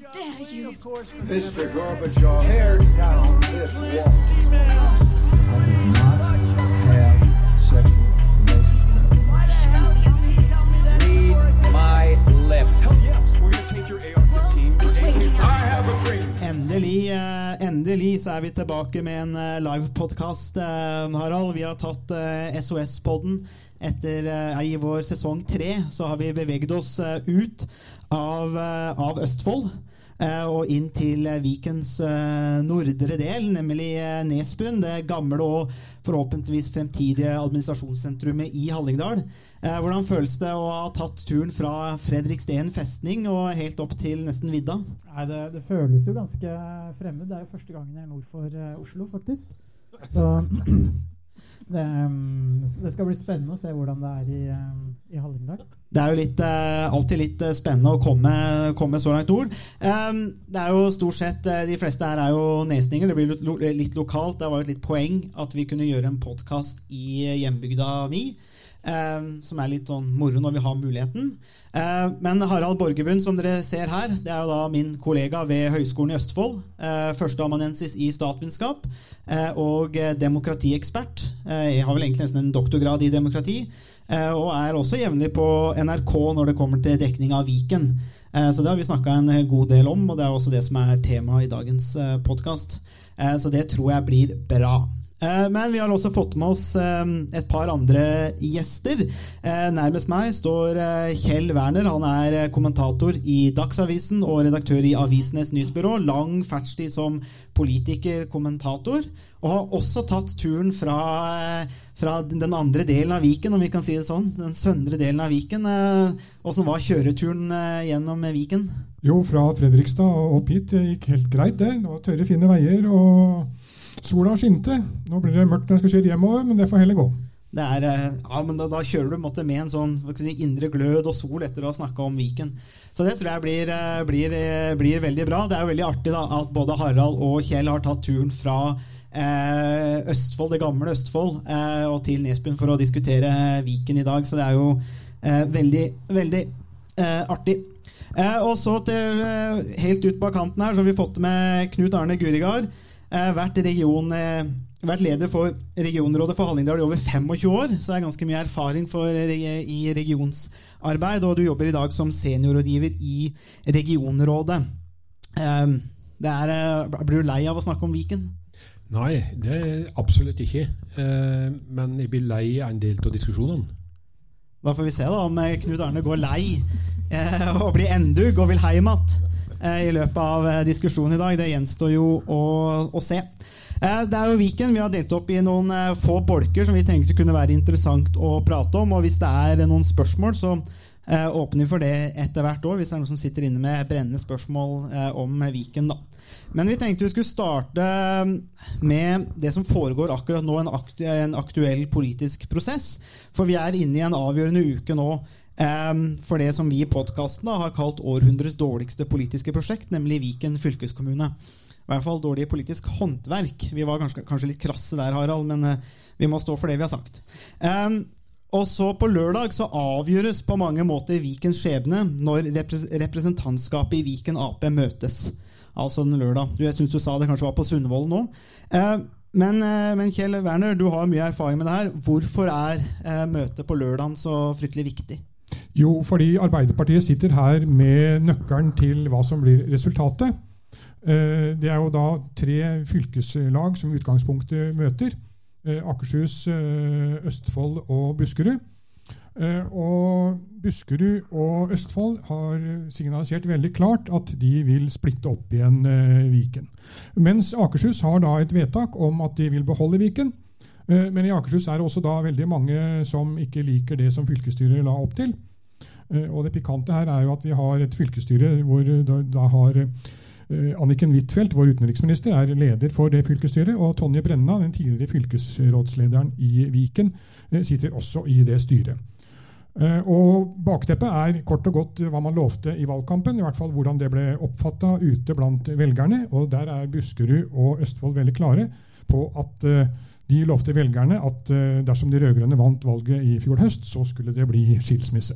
dare you? Mr. Gorbachev, tear down this wall. Have sexual relations with her. Why should you tell me that? Read my lips. Hell yes, we're gonna take your AR-15. I have a dream. Endelig, eh, endelig så er vi tilbake med en eh, livepodkast, eh, Harald. Vi har tatt SOS-podden. Etter i vår sesong tre så har vi beveget oss ut av, av Østfold. Eh, Og inn til eh, Vikens eh, nordre del, nemlig Nesbuen. Det gamle og forhåpentligvis fremtidige administrasjonssentrumet i Hallingdal. Hvordan føles det å ha tatt turen fra Fredriksten festning og helt opp til nesten vidda? Nei, det, det føles jo ganske fremmed. Det er jo første gangen jeg er nord for Oslo, faktisk. Så det, um, det skal bli spennende å se hvordan det er i, um, i Hallingdal. Det er jo litt, eh, alltid litt eh, spennende å komme, komme så langt nord. Um, det er jo stort sett, eh, De fleste her er jo nesninger. Det blir litt lokalt. Det var jo et litt poeng at vi kunne gjøre en podkast i hjembygda mi. Um, som er litt sånn moro når vi har muligheten. Uh, men Harald Borgebund, som dere ser her, det er jo da min kollega ved Høgskolen i Østfold. Uh, Førsteamanuensis i statsvitenskap og eh, demokratiekspert. Jeg har vel egentlig nesten en doktorgrad i demokrati. Eh, og er også jevnlig på NRK når det kommer til dekning av Viken. Eh, Så det har vi snakka en god del om, og det er også det som er temaet i dagens podkast. Så det tror jeg blir bra. Eh, Men vi har også fått med oss eh, et par andre gjester. Eh, Nærmest meg står Kjell Werner. Han er kommentator i Dagsavisen og redaktør i Avisenes Nyhetsbyrå. Lang fartstid som politiker, kommentator. Og har også tatt turen fra, fra den andre delen av Viken, om vi kan si det sånn. Den søndre delen av Viken. Åssen var kjøreturen gjennom Viken? Jo, fra Fredrikstad og opp hit det gikk helt greit, det. Det var tørre, fine veier, og sola skinte. Nå blir det mørkt når jeg skal kjøre hjemover, men det får heller gå. Er, eh, ja, men da, da kjører du måtte, med en sånn indre glød og sol etter å ha snakka om Viken. Så det tror jeg blir, eh, blir, eh, blir veldig bra. Det er jo veldig artig da, at både Harald og Kjell har tatt turen fra eh, Østfold, det gamle Østfold eh, og til Nesbyen for å diskutere Viken i dag. Så det er jo eh, veldig, veldig artig. Og så til helt ut på kanten her så har vi fått med Knut Arne Gurigard. Eh, vært, region, eh, vært leder for regionrådet for Hallingdal i over 25 år, så det er ganske mye erfaring for, i regionsarbeid. Og du jobber i dag som seniorrådgiver i regionrådet. Eh, det er, eh, blir du lei av å snakke om Viken? Nei, det er absolutt ikke. Eh, men jeg blir lei av en del av diskusjonene. Da får vi se da om eh, Knut Arne går lei eh, og blir endug og vil hjem igjen eh, i løpet av eh, diskusjonen i dag. Det gjenstår jo å, å se. Eh, det er jo Viken vi har delt opp i noen eh, få bolker som vi tenkte kunne være interessant å prate om. Og hvis det er noen spørsmål, så eh, åpner vi for det etter hvert år. Hvis det er noen som sitter inne med brennende spørsmål eh, om Viken. da. Men vi tenkte vi skulle starte med det som foregår akkurat nå, en, aktuell politisk prosess. For vi er inne i en avgjørende uke nå eh, for det som vi i podkasten har kalt århundrets dårligste politiske prosjekt, nemlig Viken fylkeskommune. I hvert fall dårlig politisk håndverk. Vi var kanskje, kanskje litt krasse der, Harald, men eh, vi må stå for det vi har sagt. Eh, og så På lørdag så avgjøres på mange måter Vikens skjebne når representantskapet i Viken Ap møtes. Altså den lørdag. Jeg syns du sa det kanskje var på Sundvolden nå. Eh, men, eh, men Kjell Werner, du har mye erfaring med det her. Hvorfor er eh, møtet på lørdag så fryktelig viktig? Jo, fordi Arbeiderpartiet sitter her med nøkkelen til hva som blir resultatet. Eh, Det er jo da tre fylkeslag som utgangspunktet møter. Eh, Akershus, eh, Østfold og Buskerud. Og Buskerud og Østfold har signalisert veldig klart at de vil splitte opp igjen Viken. Mens Akershus har da et vedtak om at de vil beholde Viken. Men i Akershus er det også da veldig mange som ikke liker det som fylkesstyret la opp til. Eh, Og det pikante her er jo at vi har et fylkesstyre hvor da, da har eh, Anniken Huitfeldt, vår utenriksminister, er leder for det fylkesstyret. Og Tonje Brenna, den tidligere fylkesrådslederen i Viken, eh, sitter også i det styret. Eh, Og Bakteppet er kort og godt hva man lovte i valgkampen, i hvert fall hvordan det ble oppfatta ute blant velgerne. og Der er Buskerud og Østfold veldig klare på at eh, de lovte velgerne at eh, dersom de rød-grønne vant valget i fjor høst, så skulle det bli skilsmisse.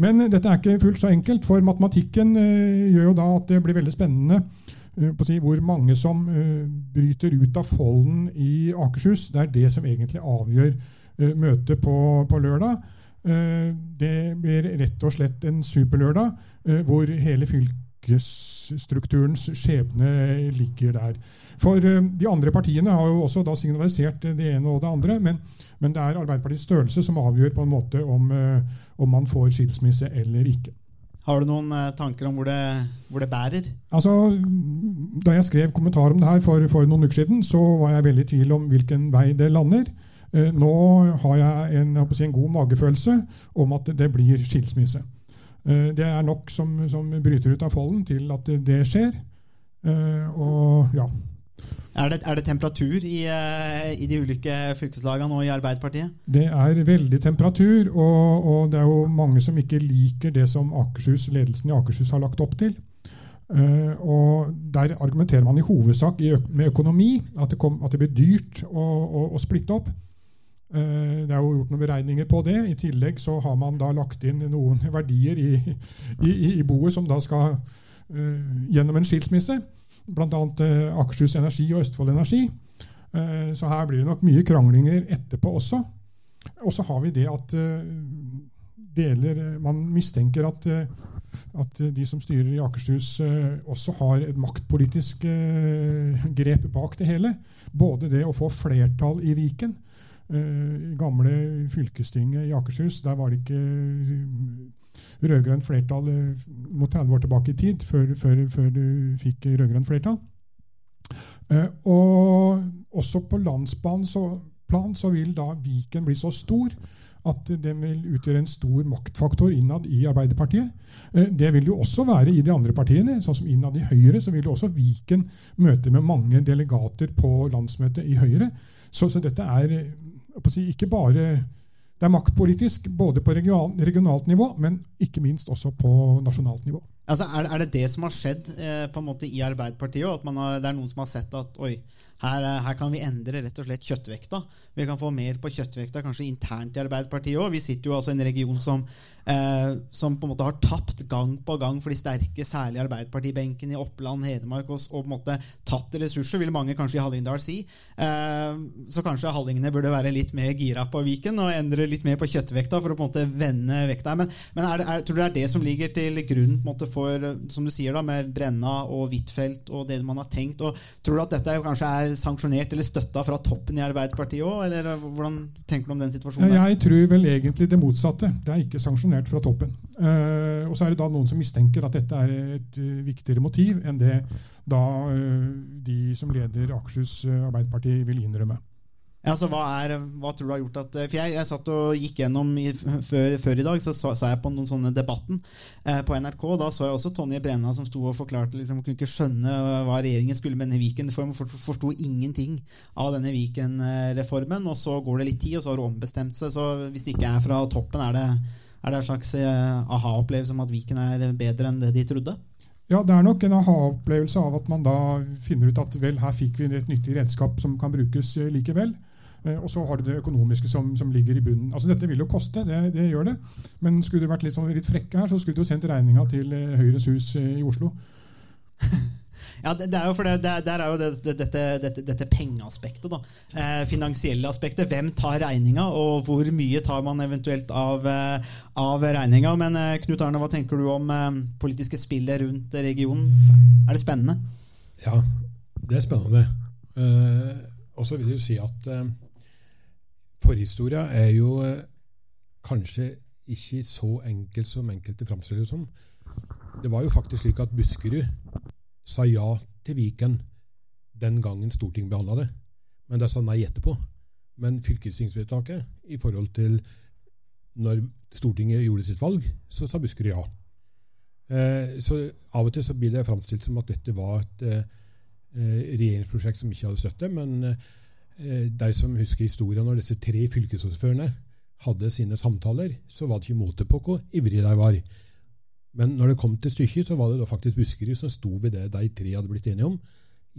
Men dette er ikke fullt så enkelt, for matematikken eh, gjør jo da at det blir veldig spennende eh, si, hvor mange som eh, bryter ut av folden i Akershus. Det er det som egentlig avgjør møtet på, på lørdag. Det blir rett og slett en superlørdag hvor hele fylkesstrukturens skjebne ligger der. For eh, de andre partiene har jo også da signalisert det ene og det andre, men, men det er Arbeiderpartiets størrelse som avgjør på en måte om, eh, om man får skilsmisse eller ikke. Har du noen eh, tanker om hvor det, hvor det bærer? Altså, Da jeg skrev kommentar om det her for, for noen uker siden, så var jeg veldig i tvil om hvilken vei det lander. Eh, Nå har jeg en, jeg si, en god magefølelse om at det blir skilsmisse. Eh, Det er nok som, som bryter ut av folden til at det skjer. Eh, Og ja. Er det, er det temperatur i, eh, i de ulike fylkeslagene og i Arbeiderpartiet? Det er veldig temperatur, og, og det er jo mange som ikke liker det som Akershus, ledelsen i Akershus har lagt opp til. Uh, og Der argumenterer man i hovedsak i øk med økonomi, at det, kom, at det blir dyrt å, å, å splitte opp. Eh, det er jo gjort noen beregninger på det. I tillegg så har man da lagt inn noen verdier i, i, i, boet som da skal uh, gjennom en skilsmisse. Bl.a. Uh, Akershus Energi og Østfold Energi. Uh, så her blir det nok mye kranglinger etterpå også. Og så har vi det at uh, deler Man mistenker at, eh, at de som styrer i Akershus, eh, også har et maktpolitisk eh, grep bak det hele. Både det å få flertall i Viken. Eh, gamle fylkestinget i Akershus, der var det ikke rød-grønt flertall eh, mot 30 år tilbake i tid, før, før, før du fikk rød-grønt flertall. Eh, Og også på landsplan så, så vil da Viken bli så stor at den vil utgjøre en stor maktfaktor innad i Arbeiderpartiet. Eh, Det vil jo også være i de andre partiene. sånn som Innad i Høyre så vil jo også Viken møte med mange delegater på landsmøtet i Høyre. Så, så dette er eh, ikke bare Det er maktpolitisk både på regional, regionalt nivå, men ikke minst også på nasjonalt nivå. Altså, er, det- det som har skjedd eh, på en måte i Arbeiderpartiet? At har, det er noen som har sett at oi, her, eh, her kan vi endre rett og slett kjøttvekta. Vi kan få mer på kjøttvekta kanskje internt i Arbeiderpartiet òg. Vi sitter jo altså i en region som, eh, som på en måte har tapt gang på gang for de sterke, særlig Arbeiderpartibenken i Oppland, Hedmark, og, og på en måte tatt ressurser, vil mange kanskje i Hallingdal si. Eh, så kanskje hallingene burde være litt mer gira på Viken og endre litt mer på kjøttvekta for å på en måte vende vekta. Men, men er er, tror du det er det som ligger til grunn på en måte for, som du sier da, med Brenna og Huitfeldt og det man har tenkt? og Tror du at dette kanskje er sanksjonert eller støtta fra toppen i Arbeiderpartiet òg? Eller eh, hvordan tenker du om den situasjonen? Jeg tror vel egentlig det motsatte. Det er ikke sanksjonert fra toppen. Eh, og så er det da noen som mistenker at dette er et eh, viktigere motiv enn det da de som leder Akershus Arbeiderparti vil innrømme. Ja, så hva, er, hva tror du har gjort at For jeg, jeg satt og gikk gjennom i, før, før i dag, så sa jeg på noen sånne debatten eh, på NRK. Da så jeg også Tonje Brenna som sto og forklarte liksom, kunne ikke skjønne hva regjeringen skulle med denne Viken-reformen. For, forsto ingenting av denne Viken-reformen. Og så går det litt tid, og så har hun ombestemt seg. Så hvis det ikke er fra toppen, er det, er det en slags eh, aha-opplevelse om at Viken er bedre enn det de trodde? Ja, Det er nok en aha-opplevelse av at man da finner ut at vel, her fikk vi et nyttig redskap som kan brukes eh, likevel. Eh, Og så har du det økonomiske som, som ligger i bunnen. Altså Dette vil jo koste, det, det gjør det. Men skulle du vært litt, sånn, litt frekke her, så skulle du jo sendt regninga til eh, Høyres hus eh, i Oslo. Ja, det, er jo for det, det, er- der er jo det, det, dette, dette, dette pengeaspektet. da. Eh, finansielle aspektet. Hvem tar regninga, og hvor mye tar man eventuelt av, av regninga? Men eh, Knut Arne, hva tenker du om eh, politiske spillet rundt regionen? Er det spennende? Ja, det er spennende. Eh, og så vil jeg jo si at eh, forhistoria er jo eh, kanskje ikke så enkel som enkelte framstiller det som. Det var jo faktisk slik at Buskerud sa ja til Viken den gangen Stortinget behandla det. Men de sa nei etterpå. Men fylkestingsvedtaket i forhold til når Stortinget gjorde sitt valg, så sa Buskerud ja. Eh, så av og til så blir det framstilt som at dette var et eh, eh, regjeringsprosjekt som ikke hadde støtte, men eh, de som husker historien når disse tre fylkesordførerne hadde sine samtaler, så var det ikke måte på hvor ivrige de var. Men når det kom til stykket, så var det da faktisk Buskerud som sto ved det de tre hadde blitt enige om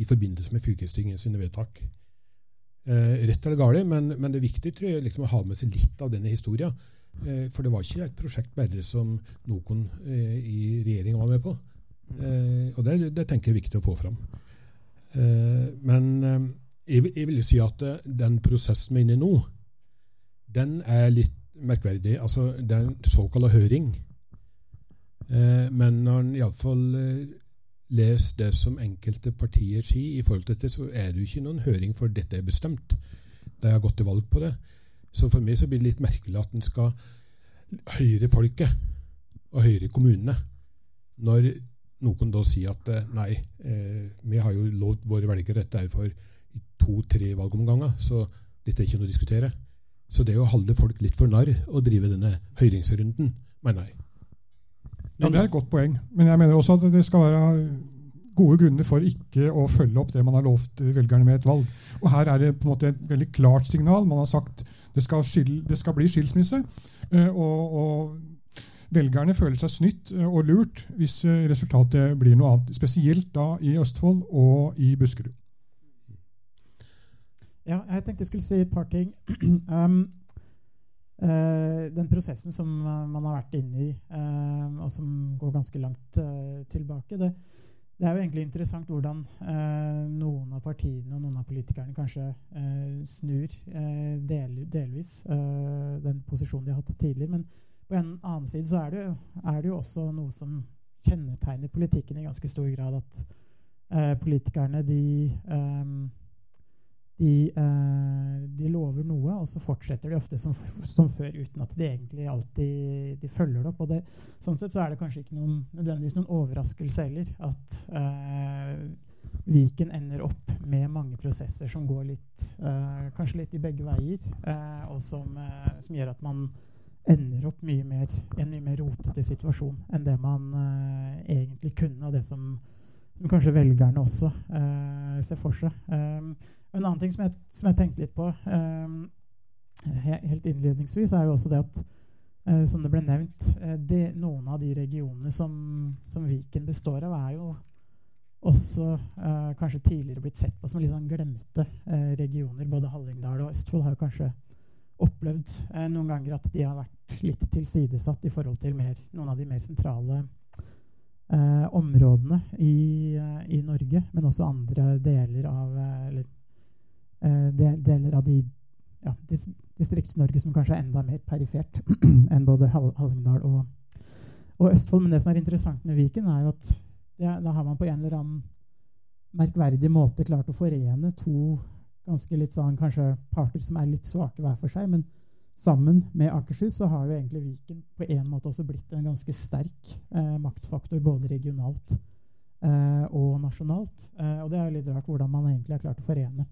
i forbindelse med fylkestinget sine vedtak. Eh, rett eller galt, men, men det er viktig tror jeg, liksom, å ha med seg litt av denne historien. Eh, For det var ikke et prosjekt bare som noen eh, i regjeringa var med på. Eh, Og det, det tenker jeg er viktig å få fram. Eh, Men eh, jeg, jeg vil si at eh, den prosessen vi er inne i nå, den er litt merkverdig. Altså, det er en såkalt høring. Eh, Men når en iallfall leser det som enkelte partier sier i forhold til dette, så er det jo ikke noen høring, for dette er bestemt. De har gått til valg på det. Så for meg så blir det litt merkelig at en skal høre folket og høre kommunene når noen da sier at eh, nei, eh, vi har jo lovt våre velgere dette her for to-tre valgomganger, så dette er ikke noe å diskutere. Så det å holde folk litt for narr å drive denne høringsrunden, mener jeg. Ja, Det er et godt poeng. Men jeg mener også at det skal være gode grunner for ikke å følge opp det man har lovt velgerne med et valg. Og Her er det på en måte et veldig klart signal. Man har sagt det skal, skil, det skal bli skilsmisse. eh, Og, og velgerne føler seg snytt eh, og lurt hvis eh, resultatet blir noe annet. Spesielt da i Østfold og i Buskerud. Ja, jeg tenkte jeg skulle si et par ting. um, uh, den prosessen som eh, man har vært inne i, uh, og som går ganske langt uh, tilbake, det, det er jo egentlig interessant hvordan noen av partiene og noen av politikerne kanskje snur del, delvis den posisjonen de har hatt tidligere. Men på en annen side så er det, jo, er det jo også noe som kjennetegner politikken i ganske stor grad. At politikerne de eh, de, eh, de lover noe, og så fortsetter de ofte som, som før uten at de egentlig alltid de følger det opp. og det, Sånn sett så er det kanskje ikke noen, nødvendigvis noen overraskelse heller at eh, Viken ender opp med mange prosesser som går litt, eh, kanskje litt i begge veier, eh, og som, eh, som gjør at man ender opp mye mer, i en mye mer rotete situasjon enn det man eh, egentlig kunne, og det som, som kanskje velgerne også eh, ser for seg. Um, en annen ting som jeg, som jeg tenkte litt på um, helt innledningsvis, er jo også det at eh, som det ble nevnt, eh, det, noen av de regionene som, som Viken består av, er jo også eh, kanskje tidligere blitt sett på som litt sånn glemte eh, regioner. Både Hallingdal og Østfold har jo kanskje opplevd eh, noen ganger at de har vært litt tilsidesatt i forhold til mer, noen av de mer sentrale eh, områdene i, i Norge, men også andre deler av eller, deler av de ja, Distrikts-Norge som kanskje er enda mer perifert enn både Hall- Hallingdal og, og Østfold. Men det som er interessant med Viken, er jo at ja, da har man på en eller annen merkverdig måte klart å forene to ganske litt sånn kanskje parter som er litt svake hver for seg, men sammen med Akershus så har jo egentlig Viken på en måte også blitt en ganske sterk eh, maktfaktor både regionalt eh, og nasjonalt. Eh, og det er jo litt rart hvordan man egentlig har klart å forene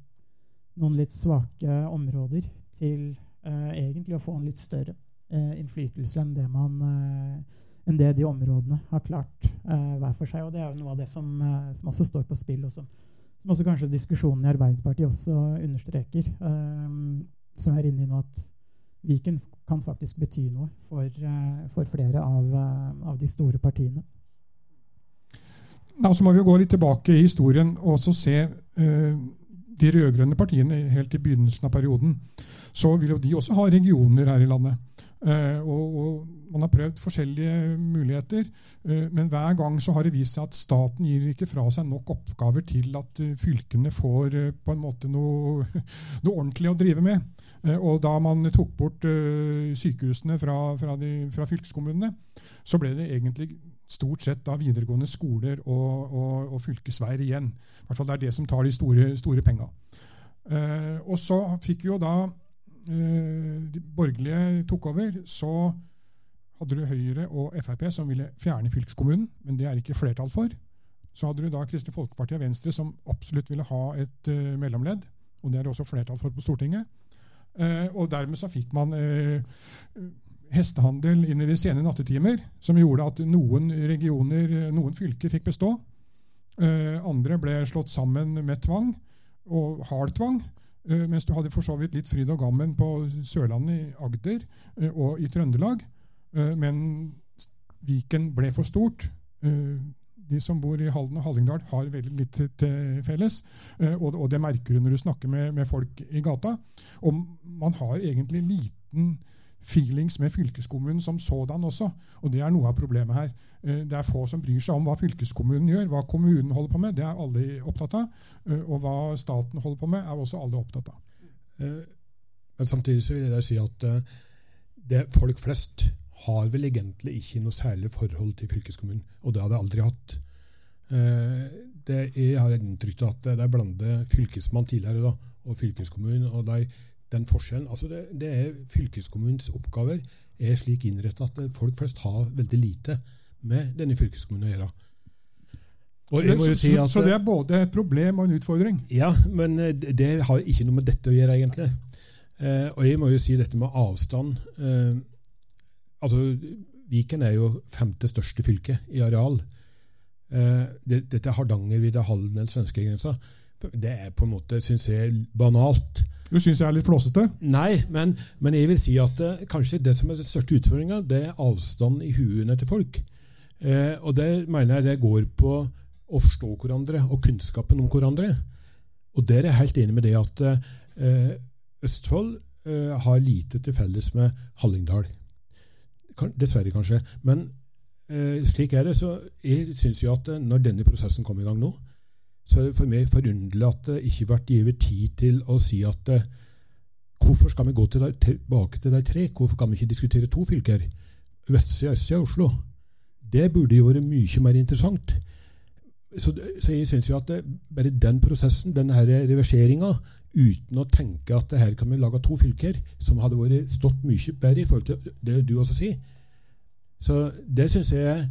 noen litt svake områder til eh, egentlig å få en litt større eh, innflytelse enn det man eh, enn det de områdene har klart eh, hver for seg. Og det er jo noe av det som, eh, som også står på spill, og som, som også kanskje diskusjonen i Arbeiderpartiet også understreker. eh, som er inne i nå at Viken kan faktisk bety noe for, for flere av, av de store partiene. Ja, så må vi gå litt tilbake i historien og se eh, de rød-grønne partiene helt i begynnelsen av perioden. Så vil jo de også ha regioner her i landet. Eh, og, og Man har prøvd forskjellige muligheter, eh, men hver gang så har det vist seg at staten gir ikke fra seg nok oppgaver til at eh, fylkene får på en måte noe, noe ordentlig å drive med. Og da man tok bort eh, sykehusene fra, fra, de, fra fylkeskommunene, så ble det egentlig stort sett da videregående skoler og, og, og fylkesveier igjen. I hvert fall det er det som tar de store, store penga. Eh, og så fikk jo da eh, de borgerlige tok over, så hadde du Høyre og Frp som ville fjerne fylkeskommunen, men det er ikke flertall for. Så hadde du da Kristelig Folkeparti og Venstre som absolutt ville ha et eh, mellomledd, og det er det også flertall for på Stortinget. Eh, og dermed så fikk man eh, hestehandel inn i de sene nattetimer, som gjorde at noen regioner, noen fylker fikk bestå. Eh, andre ble slått sammen med tvang, og hard tvang. Eh, mens du hadde for så vidt litt fryd og gammen på Sørlandet, i Agder eh, og i Trøndelag. Eh, men Viken ble for stort. Eh, de som bor i Halden og Hallingdal, har veldig litt til- felles. Eh, og, det merker du når du snakker med folk i gata. Og man har egentlig liten feelings med fylkeskommunen som sådan også. Og det er noe av problemet her. Eh, Det er få som bryr seg om hva fylkeskommunen gjør. Hva kommunen holder på med, det er alle opptatt av. Eh, Og hva staten holder på med, er også alle opptatt av. Eh, Men samtidig så vil jeg si at det, folk flest har vel egentlig ikke noe særlig forhold til fylkeskommunen. Og det har de aldri hatt. Det, jeg har inntrykk av at det er blandet fylkesmann tidligere da, og fylkeskommunen. og de, den forskjellen, altså det, det er Fylkeskommunens oppgaver er slik innrettet at folk flest har veldig lite med denne fylkeskommunen å gjøre. Så, si at, så det er både et problem og en utfordring. ja, men eh, det det har ikke noe med dette å gjøre, egentlig. Eh, og jeg må jo si dette med avstand. Eh, altså, Viken er jo femte største fylke i areal. Eh, det, dette er Hardangervidda, Halden eller svenskegrensa. Det er på en måte, syns jeg, banalt. Du syns jeg er litt flåsete? Nei, men, men jeg vil si at det, kanskje det som er den største utfordringa, det er avstanden i huene til folk. Eh, og det mener jeg det går på å forstå hverandre og kunnskapen om hverandre. Og der er jeg helt enig med det at eh, Østfold eh, har lite til felles med Hallingdal. Kan, dessverre, kanskje. Men eh, slik er det. Så jeg syns jo at eh, når denne prosessen kom i gang nå, så er det for meg forunderlig at det ikke ble gitt tid til å si at eh, hvorfor skal vi gå tilbake til de tre? Hvorfor kan vi ikke diskutere to fylker? Vestsida, østsida, Oslo. Det burde jo vært mye mer interessant. Så, så jeg syns jo at det, bare den prosessen, denne reverseringa, uten å tenke at her kan vi lage to fylker, som hadde vært stått mye bedre i forhold til det du også sier, så det syns jeg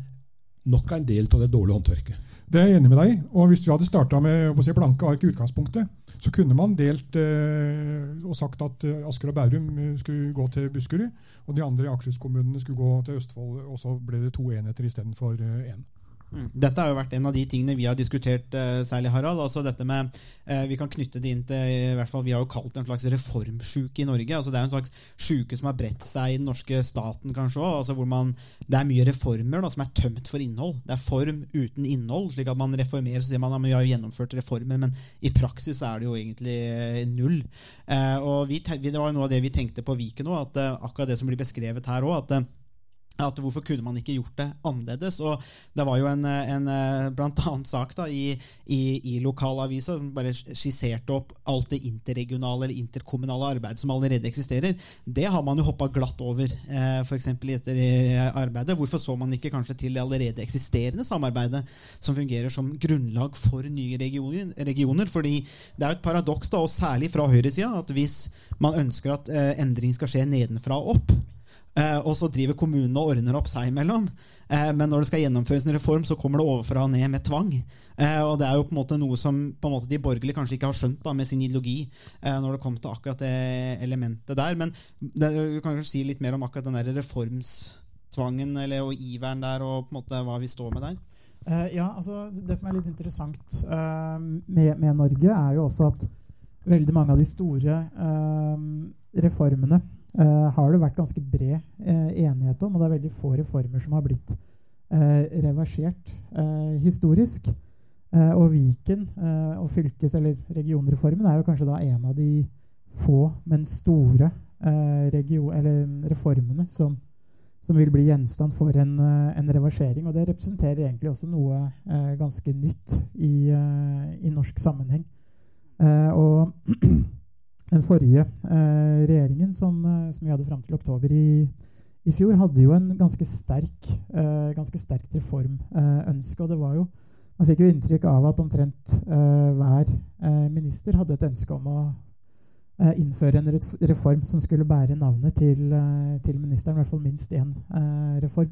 nok en del av det dårlige håndverket. Det er jeg enig med deg i. Og hvis vi hadde starta med å si, blanke ark i utgangspunktet, så kunne man delt eh, og sagt at eh, Asker og Bærum eh, skulle gå til Buskerud, og de andre Akershus-kommunene skulle gå til Østfold, og så ble det to enheter istedenfor én. Mm. Dette har jo vært en av de tingene vi har diskutert, eh, særlig Harald. altså dette med, eh, Vi kan knytte det inn til i hvert fall, Vi har jo kalt det en slags reformsjuke i Norge. altså Det er en slags sjuke som har bredt seg i den norske staten kanskje også, altså hvor man, Det er mye reformer da, som er tømt for innhold. Det er form uten innhold. slik at man reformerer, så sier man at vi har gjennomført reformer, men i praksis er det jo egentlig eh, null. Og vi, Det var jo noe av det vi tenkte på Viken òg, at akkurat det som blir beskrevet her òg. At Hvorfor kunne man ikke gjort det annerledes? Og Det var jo en, en eh, blant annet sak da, i, i, i lokalavisa som bare skisserte opp alt det interregionale eller interkommunale arbeidet som allerede eksisterer. Det har man jo hoppa glatt over, eh, f.eks. dette eh, arbeidet. Hvorfor så man ikke kanskje til det allerede eksisterende samarbeidet som fungerer som grunnlag for nye regioner? regioner? Fordi det er jo et paradoks, da, og særlig fra høyresida, at hvis man ønsker at endring skal skje nedenfra og opp, og så driver kommunene og ordner opp seg imellom. Eh, men når det skal gjennomføres en reform, så kommer det overfra og ned med tvang. Eh, og det er jo på en måte noe som måte de borgerlige kanskje ikke har skjønt da, med sin ideologi eh, når det kommer til akkurat det elementet der. Men du kan kanskje si litt mer om akkurat den der reformstvangen eller, og iveren der, og på en måte hva vi står med der. Eh, ja, altså Det som er litt interessant eh, med, med Norge, er jo også at veldig mange av de store eh, reformene eh, har det vært ganske bred eh, enighet om. Og det er veldig få reformer som har blitt eh, reversert eh, historisk. Eh, og Viken eh, og fylkes- eller regionreformen er jo kanskje da en av de få, men store eh, eller reformene som, som vil bli gjenstand for en, eh, en reversering. Og det representerer egentlig også noe eh, ganske nytt i, eh, i norsk sammenheng. Eh, og den forrige eh, regjeringen som, eh, som vi hadde fram til oktober i, i fjor, hadde jo en ganske sterk, eh, ganske sterk reformønske. og det var jo Man fikk jo inntrykk av at omtrent eh, hver eh, minister hadde et ønske om å eh, innføre en reform som skulle bære navnet til, eh, til ministeren. I hvert fall minst én eh, reform.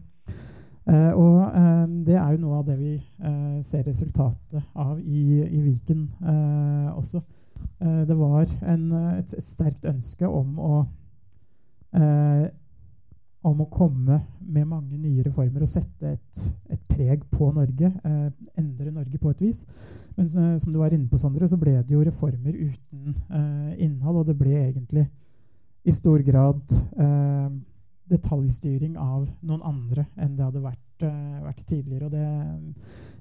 Eh, og eh, det er jo noe av det vi eh, ser resultatet av i, i Viken eh, også. Eh, det var en, eh, et, et sterkt ønske om å eh, om å komme med mange nye reformer og sette et, et preg på Norge. Eh, endre Norge på et vis. Men eh, som du var inne på, Sondre, så ble det jo reformer uten eh, innhold. Og det ble egentlig i stor grad detaljstyring av noen andre enn det hadde vært vært, eh, vært tidligere. og det,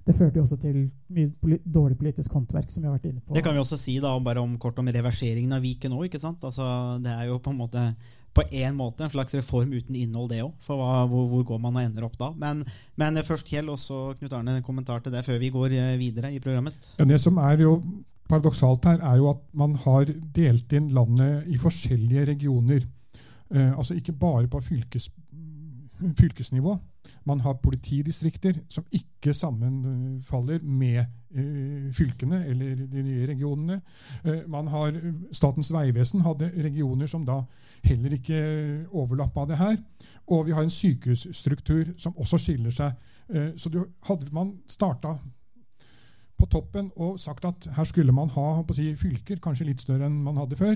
det førte jo også til mye dårlig politisk håndverk, som vi har vært inne på. Det kan vi også si da, bare om, kort om reverseringen av Viken òg. Altså, det er jo på en måte på en måte en slags reform uten innhold, det òg. For hva, hvor, hvor går man og ender opp da? Men, men først Kjell, og så Knut Arne, en kommentar til det før vi går eh, videre i programmet. Ja, det som er jo paradoksalt her, er jo at man har delt inn landet i forskjellige regioner. Eh, altså ikke bare på fylkes, fylkesnivå. Man har politidistrikter som ikke sammenfaller med eh, fylkene eller de nye regionene. Eh, man har Statens vegvesen hadde regioner som da heller ikke overlappa det her. Og vi har en sykehusstruktur som også skiller seg. Eh, så hadde man starta på toppen og sagt at her skulle man ha si, fylker, kanskje litt større enn man hadde før,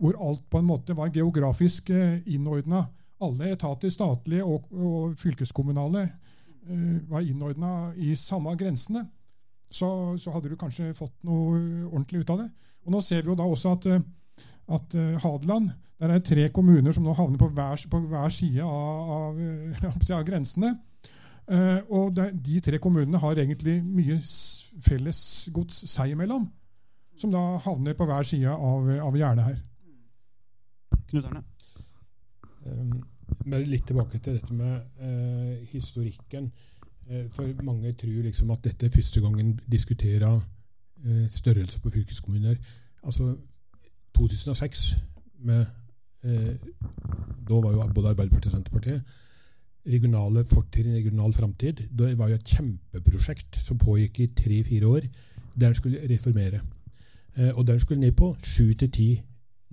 hvor alt på en måte var geografisk innordna. Alle etater, statlige og, og fylkeskommunale, uh, var innordna i samme grensene. Så, så, hadde du kanskje fått noe ordentlig ut av det. Og Nå ser vi jo da også at, eh, at uh, Hadeland der er det tre kommuner som nå havner på hver, på hver side av, av, av grensene. Uh, og de, de tre kommunene har egentlig mye fellesgods seg imellom, som da havner på hver side av, av gjerdet her. Knut Arne? Um, men litt tilbake til dette med uh, historikken. Uh, for mange tror liksom at dette er første gangen diskuterer uh, størrelse på fylkeskommuner. Altså 2006 med Da var jo både Arbeiderpartiet og Senterpartiet regionale fortrinn, regional framtid. Det var jo et kjempeprosjekt som pågikk i tre-fire år, der en skulle reformere. Og der skulle ned på sju til ti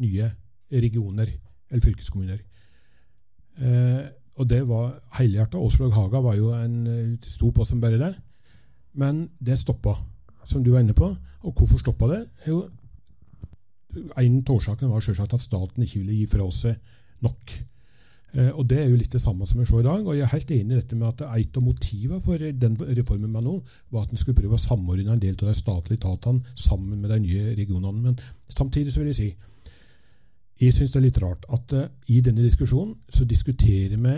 nye regioner, eller fylkeskommuner. Eh, og det var helhjerta. Åslaug Haga var jo en sto på som bare det. Men det stoppa, som du var inne på. Og hvorfor stoppa det? Jo, en av årsakene var selvsagt at staten ikke ville gi fra seg nok. Eh, og Det er jo litt det samme som vi ser i dag. og Jeg er helt enig i dette med at et av motivene for den reformen med nå, var at en skulle prøve å samordne en del av de statlige etatene sammen med de nye regionene. Men samtidig så vil jeg si jeg syns det er litt rart at uh, i denne diskusjonen så diskuterer vi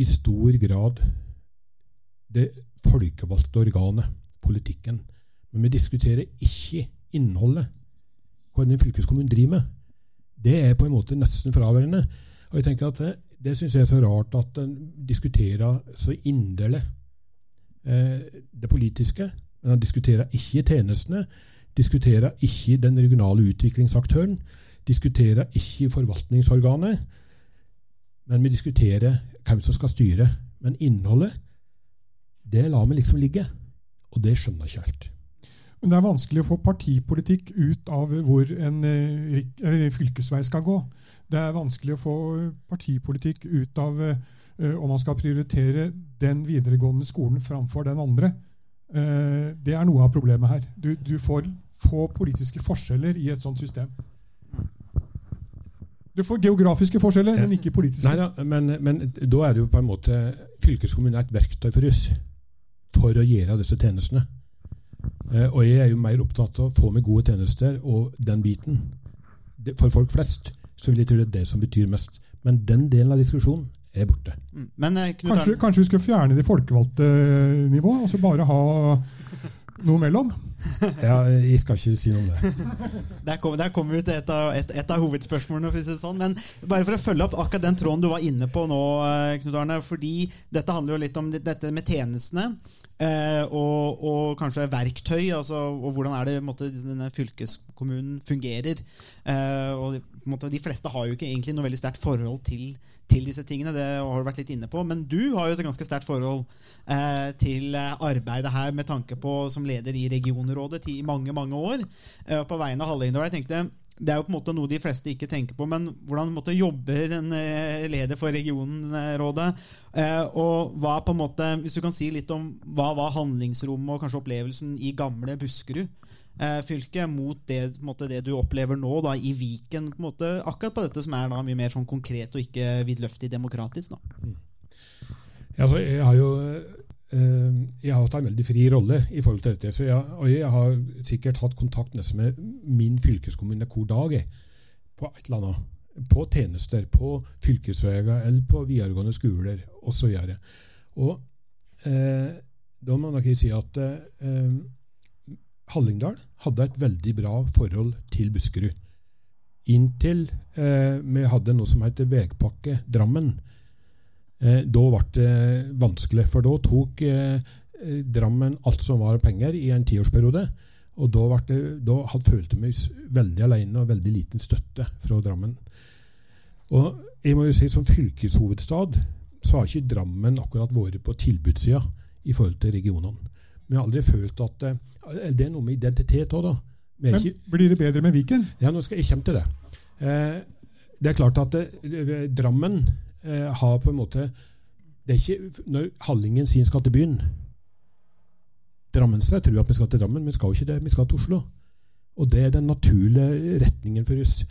i stor grad det folkevalgte organet, politikken. Men vi diskuterer ikke innholdet, hva den fylkeskommunen driver med. Det er på en måte nesten fraværende. Og jeg tenker at uh, Det syns jeg er så rart at en diskuterer så inderlig uh, det politiske, men han diskuterer ikke tjenestene, diskuterer ikke den regionale utviklingsaktøren diskuterer ikke forvaltningsorganet, men vi diskuterer hvem som skal styre. Men innholdet, det lar vi liksom ligge. Og det skjønner jeg ikke helt. Men det er vanskelig å få partipolitikk ut av hvor en, en fylkesvei skal gå. Det er vanskelig å få partipolitikk ut av uh, om man skal prioritere den videregående skolen framfor den andre. Uh, det er noe av problemet her. Du, du får få politiske forskjeller i et sånt system. Du får geografiske forskjeller, men ikke politiske. Nei da, men, men, da er det jo på en måte fylkeskommunen er et verktøy for oss for å gjøre disse tjenestene. Eh, og jeg er jo mer opptatt av å få med gode tjenester og den biten. For folk flest så vil jeg tro det er det som betyr mest. Men den delen av diskusjonen er borte. Mm. Men, eh, kanskje, kanskje, vi skal fjerne det folkevalgte nivået, og så bare ha noe mellom? ja, jeg skal ikke si noe om det. Der kommer kom ut et av, et, et av hovedspørsmålene. For sånn. Men bare for å følge opp akkurat den tråden du var inne på nå, eh, Knut Arne. fordi Dette handler jo litt om dette med tjenestene. Eh, og, og, kanskje verktøy. Altså, og hvordan er det måtte, denne fylkeskommunen fungerer. Eh, og måtte, De fleste har jo ikke egentlig noe veldig sterkt forhold til, til, disse tingene. Det har du vært litt inne på. Men du har jo et ganske sterkt forhold eh, til arbeidet her med tanke på som leder i regionrådet i mange mange år. Eh, på vegne av Hallingdal. Jeg tenkte det er jo på en måte noe de fleste ikke tenker på, men hvordan måte, jobber en eh, leder for regionrådet? Eh, og hva på en måte, Hvis du kan si litt om hva var handlingsrommet og kanskje opplevelsen i gamle Buskerud eh, fylke mot det, måte, det, du opplever nå da, i Viken, på måte, akkurat på dette som er da, mye mer sånn konkret og ikke vidløftig demokratisk? Mm. Ja, altså, jeg har jo Eh, jeg har hatt en veldig fri rolle i forhold til dette. Jeg, og jeg har sikkert hatt kontakt nesten med min fylkeskommune hver dag på et eller annet. På tjenester, på fylkesveier eller på videregående skoler osv. Og, og eh, da må man nok si at eh, Hallingdal hadde et veldig bra forhold til Buskerud. Inntil eh, vi hadde noe som heter Vegpakke Drammen. Eh, da ble det vanskelig, for da tok eh, Drammen alt som var penger i en tiårsperiode. Og da, ble det, da følte vi oss veldig alene og veldig liten støtte fra Drammen. Og jeg må jo si Som fylkeshovedstad så har ikke Drammen akkurat vært på tilbudssida i forhold til regionene. Vi har aldri følt at eh, Det er noe med identitet òg, da. Men ikke, blir det bedre med Viken? ja, nå skal jeg komme til det. Eh, det er klart at eh, Drammen eh, har på en måte Det er ikke når Hallingen han skal til byen Drammense tror at vi skal til Drammen, men vi skal jo ikke det. Vi skal til Oslo. Og det er den naturlige retningen for oss.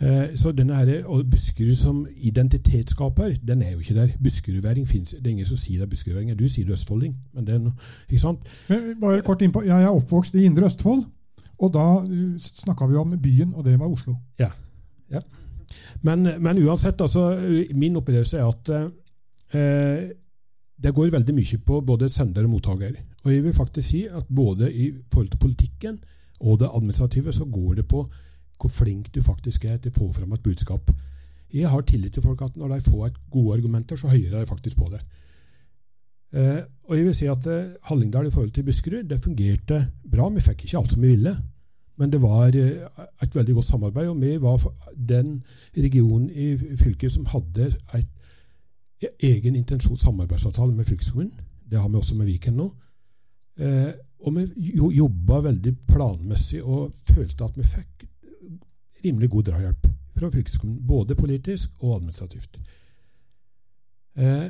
Eh, så denne her, og Buskerud som identitetsskaper, den er jo ikke der. Buskerudværing fins Det er ingen som sier det er buskerudværing. Du sier du østfolding. men det er noe, ikke sant? Men bare kort innpå. Jeg er oppvokst i Indre Østfold, og da snakka vi om byen, og det var Oslo. Ja. ja. Men, men uansett, altså, min opplevelse er at eh, det går veldig mye på både sender og mottaker. Og jeg vil faktisk si at både i forhold til politikken og det administrative så går det på hvor flink du faktisk er til å få fram et budskap. Jeg har tillit til folk at når de får et gode argumenter, så hører de faktisk på det. Eh, og jeg vil si at eh, Hallingdal i forhold til Buskerud det fungerte bra. Vi fikk ikke alt som vi ville. Men det var eh, et veldig godt samarbeid, og vi var den regionen i fylket som hadde et egen intensjon samarbeidsavtale med fylkeskommunen. Det har vi også med Viken nå. Eh, og vi jo, jobba veldig planmessig og følte at vi fikk rimelig god drahjelp fra fylkeskommunen. Både politisk og administrativt. Eh,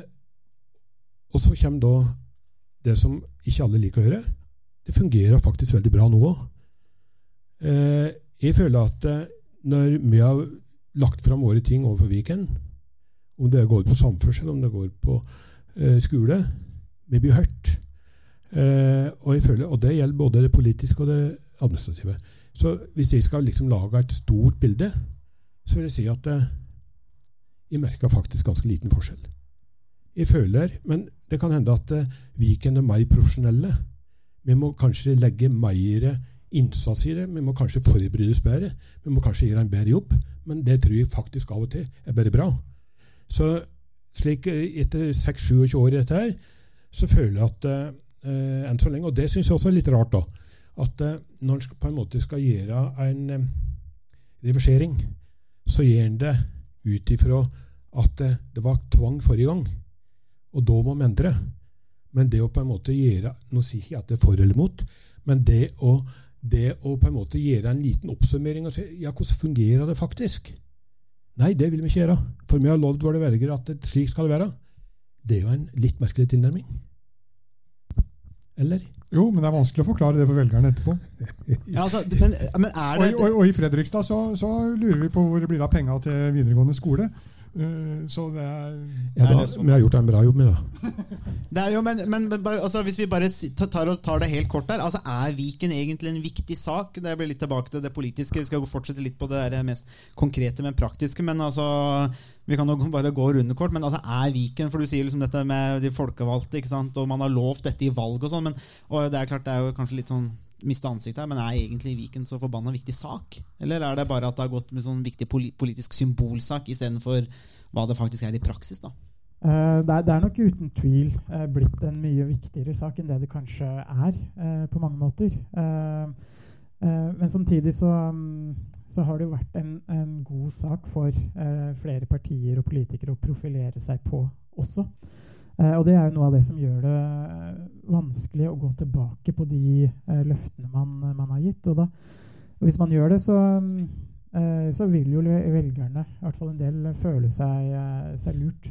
og så kommer da det som ikke alle liker å høre. Det fungerer faktisk veldig bra nå òg. Eh, jeg føler at eh, når vi har lagt fram våre ting overfor Viken, om det går på samferdsel, om det går på eh, skole, vi blir hørt. Eh, og, føler, og det gjelder både det politiske og det administrative. Så hvis jeg skal liksom lage et stort bilde, så vil jeg si at eh, jeg merker faktisk ganske liten forskjell. Jeg føler, men det kan hende at eh, Viken er mer profesjonelle. Vi må kanskje legge mer innsats i det. Vi må kanskje forberede oss bedre. Vi må kanskje gjøre en bedre jobb. Men det tror jeg faktisk av og til er bare bra. Så slik eh, etter 6-27 år i dette her, så føler jeg at eh, enn så lenge, og det syns jeg også er litt rart, da, at eh, når en på en måte skal gjøre en eh, reversering, så gjør en det ut ifra at eh, det var tvang forrige gang, og da må en endre. Men det å på en måte gjøre Nå sier jeg ikke at det er for eller mot, men det å, det å på en måte gjøre en liten oppsummering og si ja, hvordan fungerer det faktisk? Nei, det vil vi ikke gjøre. For vi har lovd våre velgere at slik skal det være. Det er jo en litt merkelig tilnærming. Eller? Jo, men det er vanskelig å forklare det for velgerne etterpå. Ja, altså, men, men er Og, det i- og, og i Fredrikstad så, så lurer vi på hvor det blir av penga til videregående skole. Eh, Så det er Ja, Er det vi har gjort en bra jobb med det. Det er jo, men, men, men altså, Hvis vi bare tar, tar det helt kort der, altså er Viken egentlig en viktig sak? Det blir litt tilbake til det politiske. Vi skal fortsette litt på det mest konkrete, men praktiske. Men altså, Vi kan jo bare gå rundekort. Men altså, er Viken For du sier liksom dette med de folkevalgte, og man har lovt dette i valg og sånn. men og det er klart det er jo kanskje litt sånn miste ansiktet her, men er egentlig Viken så forbanna viktig sak? Eller er det bare at det har gått med sånn viktig politisk symbolsak istedenfor hva det faktisk er i praksis? da? Eh, Det er, det er nok uten tvil eh, blitt en mye viktigere sak enn det det kanskje er, eh, på mange måter. Men samtidig så, mm, så har det jo vært en, en god sak for flere partier og politikere å profilere seg på også. Eh, Og det er jo noe av det som gjør det eh, vanskelig å gå tilbake på de eh, løftene man, man har gitt. Og da, hvis man gjør det, så, mm, så vil jo velgerne, i hvert fall en del, føle seg, seg lurt.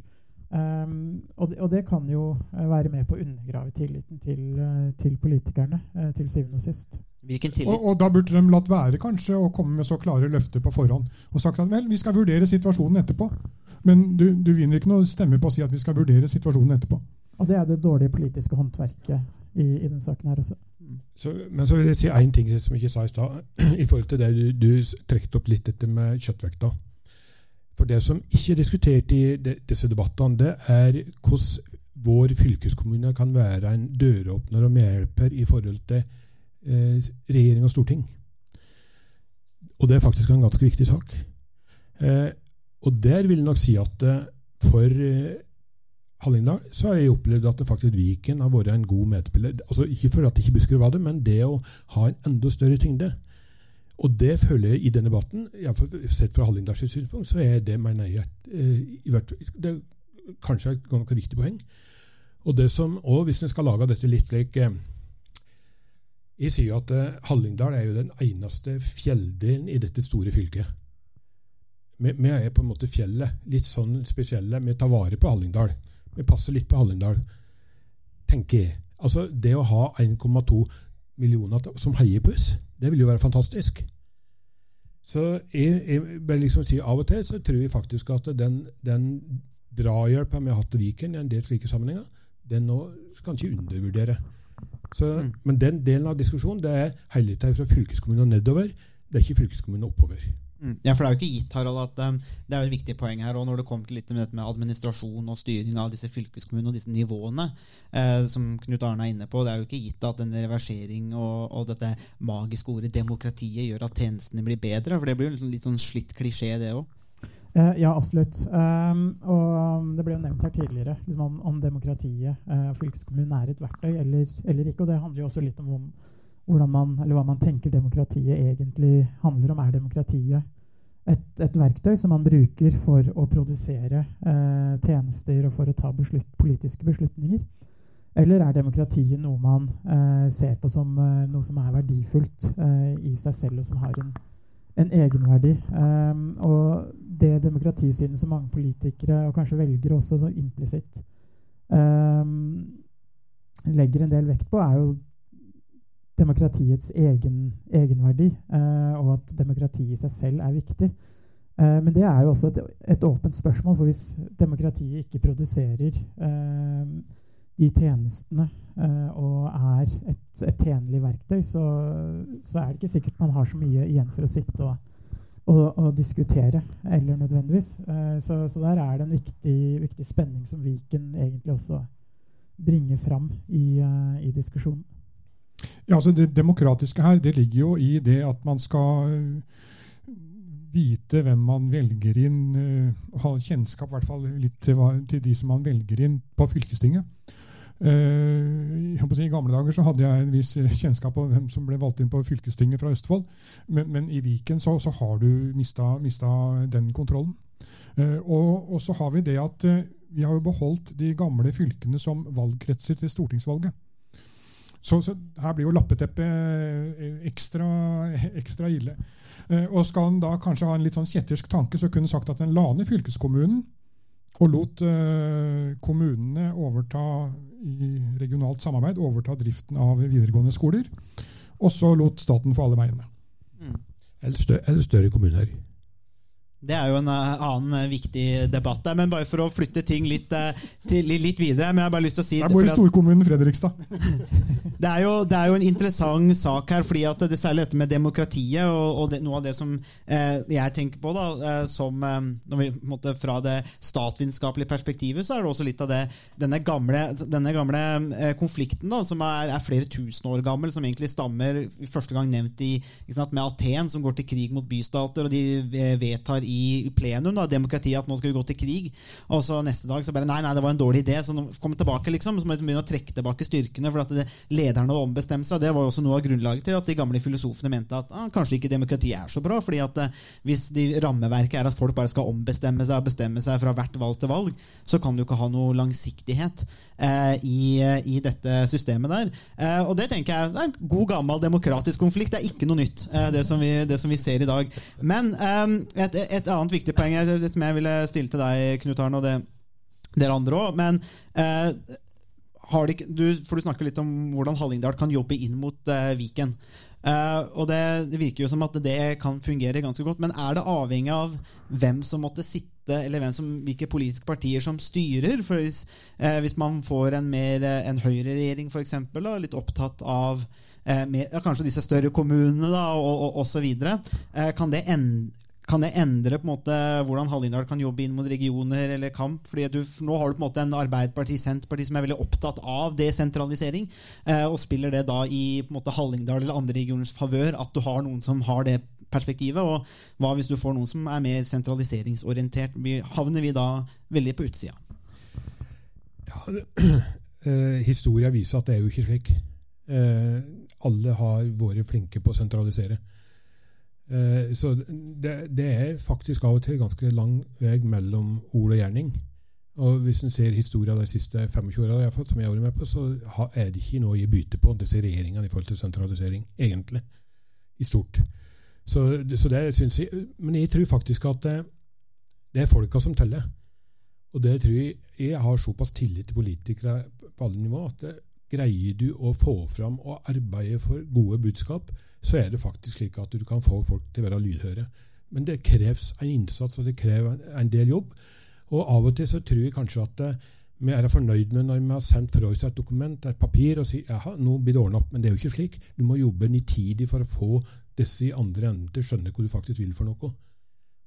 Og, det, og det kan jo være med på å undergrave tilliten til, til politikerne, til syvende og sist. Hvilken tillit? Og, og da burde de latt være kanskje å komme med så klare løfter på forhånd. Og sagt at vel, vi skal vurdere situasjonen etterpå. Men du, du vinner ikke noe stemme på å si at vi skal vurdere situasjonen etterpå. Og det er det dårlige politiske håndverket i, i denne saken her også. Så, men så vil jeg si én ting som jeg ikke sa i stad, i forhold til det du, du trekte opp litt dette med kjøttvekta. For det som ikke er diskutert i de, disse debattene, det er hvordan vår fylkeskommune kan være en døråpner og medhjelper i forhold til regjering og storting. Og det er faktisk en ganske viktig sak. Eh, og der vil jeg nok si at eh, for eh, Hallingdal så har jeg opplevd at det faktisk Viken har vært en god medspiller. Altså Ikke for at ikke Buskerud var det, men det å ha en enda større tyngde. Og det føler jeg i denne debatten, sett fra Hallingdals synspunkt, så er det mener jeg, eh, det er kanskje et ganske viktig poeng. Og det som, og hvis en skal lage dette litt like, eh, Jeg sier jo at eh, Hallingdal er jo den eneste fjelldelen i dette store fylket. Vi, vi er på en måte fjellet, litt sånn spesielle. Vi tar vare på Hallingdal. Vi passer litt på Hallingdal, tenker jeg. Altså, Det å ha 1,2 millioner som heier på oss, det vil jo være fantastisk. Så jeg, jeg bare liksom sier Av og til så tror jeg faktisk at den, den drahjelpa vi har hatt til Viken i en del slike sammenhenger, den nå skal en ikke undervurdere. Så, Men den delen av diskusjonen det er tida fra fylkeskommunen og nedover. Det er ikke fylkeskommunen oppover. Mm. Ja, for Det er jo ikke gitt Harald, at um, det er jo et viktig poeng her, også, når det kommer til litt med dette med administrasjon og styring av disse fylkeskommunene og disse nivåene, eh, som Knut Arne er inne på, det er jo ikke gitt at en reversering og, og dette magiske ordet demokratiet gjør at tjenestene blir bedre. for Det blir jo liksom litt sånn slitt klisjé, det òg. Eh, ja, absolutt. Um, og det ble jo nevnt her tidligere liksom om, om demokratiet. Uh, fylkeskommunen er et verktøy eller, eller ikke. Og det handler jo også litt om, om man, eller hva man tenker demokratiet egentlig handler om. Er demokratiet et, et verktøy som man bruker for å produsere uh, tjenester og for å ta beslutt, politiske beslutninger? Eller er demokratiet noe man uh, ser på som noe som er verdifullt i seg selv, og som har en, en egenverdi? Um, og det demokratisynet som mange politikere, og kanskje velgere også så implisitt, um, legger en del vekt på, er jo demokratiets egen, egenverdi, uh, og at demokratiet i seg selv er viktig. Uh, men det er jo også et, et åpent spørsmål, for hvis demokratiet ikke produserer eh, de tjenestene eh, og er et, et tjenlig verktøy, så, så er det ikke sikkert man har så mye igjen for å sitte og, og, og diskutere, eller nødvendigvis. Eh, så, så der er det en viktig, viktig spenning som Viken egentlig også bringer fram i, eh, i diskusjonen. Ja, altså Det demokratiske her det ligger jo i det at man skal vite hvem man velger inn, øh, ha kjennskap i hvert fall litt til, til de som man velger inn på fylkestinget. Uh, I gamle dager så hadde jeg en viss kjennskap på hvem som ble valgt inn på fylkestinget fra Østfold, men, men i Viken så, så har du mista, mista den kontrollen. Uh, og, og så har vi det at uh, vi har jo beholdt de gamle fylkene som valgkretser til stortingsvalget. Så, så her blir jo lappeteppet eh, ekstra, ekstra ille. Eh, Og skal en da kanskje ha en litt sånn kjettersk tanke, så kunne en sagt at en la ned fylkeskommunen og lot eh, kommunene overta i regionalt samarbeid overta driften av videregående skoler. Og så lot staten få alle veiene. Eller større, eller større kommuner. Det er jo en eh, annen viktig debatt der. Men bare for å flytte ting litt, til, litt, litt videre men jeg har bare lyst til å si Der bor i storkommunen Fredrikstad. det er, jo, det er jo en interessant sak her, fordi at det særlig dette med demokratiet og, og det, noe av det som eh, jeg tenker på da, eh, som eh, når vi, på måte, Fra det statsvitenskapelige perspektivet, så er det også litt av det denne gamle, denne gamle eh, konflikten da, som er, er flere tusen år gammel, som egentlig stammer første gang nevnt i, sant, med Aten, som går til krig mot bystater, og de eh, vedtar i plenum da, demokratiet at nå skal vi gå til krig. Og så neste dag så bare nei, nei, det var en dårlig idé, så nå kom tilbake, liksom. Så må vi begynne å trekke tilbake styrkene, for at det, lederne å ombestemme seg. Det var jo også noe av grunnlaget til at de gamle filosofene mente at ah, kanskje ikke demokrati er så bra. fordi at eh, hvis de rammeverket er at folk bare skal ombestemme seg og bestemme seg fra hvert valg til valg, så kan du ikke ha noe langsiktighet eh, i, i dette systemet der. Eh, og det tenker jeg det er en god, gammel demokratisk konflikt. Det er ikke noe nytt, eh, det, som vi, det som vi ser i dag. Men eh, et, et annet viktig poeng eh, som jeg ville stille til deg, Knut Arne, og dere andre òg. Men eh, har de, du, for du snakker litt om hvordan Hallingdal kan jobbe inn mot eh, Viken. Eh, og det, det virker jo som at det kan fungere ganske godt. Men er det avhengig av hvem som måtte sitte, eller som, hvilke politiske partier som styrer? For hvis, eh, hvis man får en mer eh, en høyreregjering, f.eks., litt opptatt av eh, ja, kanskje disse større kommunene da, og, osv. eh, kan det ende kan det endre på en måte hvordan Hallingdal kan jobbe inn mot regioner eller kamp? Fordi du, Nå har du på en måte en Arbeiderparti-Senterparti som er veldig opptatt av desentralisering. Eh, og Spiller det da i på en måte Hallingdal eller andre regioners favør at du har noen som har det perspektivet? Og hva hvis du får noen som er mer sentraliseringsorientert? Havner vi da veldig på utsida? Eh, historia viser at det er jo ikke slik. Eh, alle har vært flinke på å sentralisere. Eh, så det, det er faktisk av og til ganske lang vei mellom ord og gjerning. Og hvis en ser historien de siste 25 åra, som jeg har vært med på, så er det ikke noe å gi bytte på, disse regjeringene i forhold til sentralisering, egentlig. I stort. Så, så det syns jeg Men jeg tror faktisk at det, det er folka som teller. Og det tror jeg Jeg har såpass tillit til politikere på alle nivå at det, greier du å få fram og arbeide for gode budskap, så er det faktisk slik at du kan få folk til å være lydhøre. Men det kreves en innsats, og det krever en- del jobb. Og av og til så tror jeg kanskje at eh, vi er fornøyd med når vi har sendt fra oss et dokument, et papir, og sier jaha, nå blir det ordnet opp. Men det er jo ikke slik. Du må jobbe nitidig for å få disse i andre enden til å skjønne hva du faktisk vil for noe.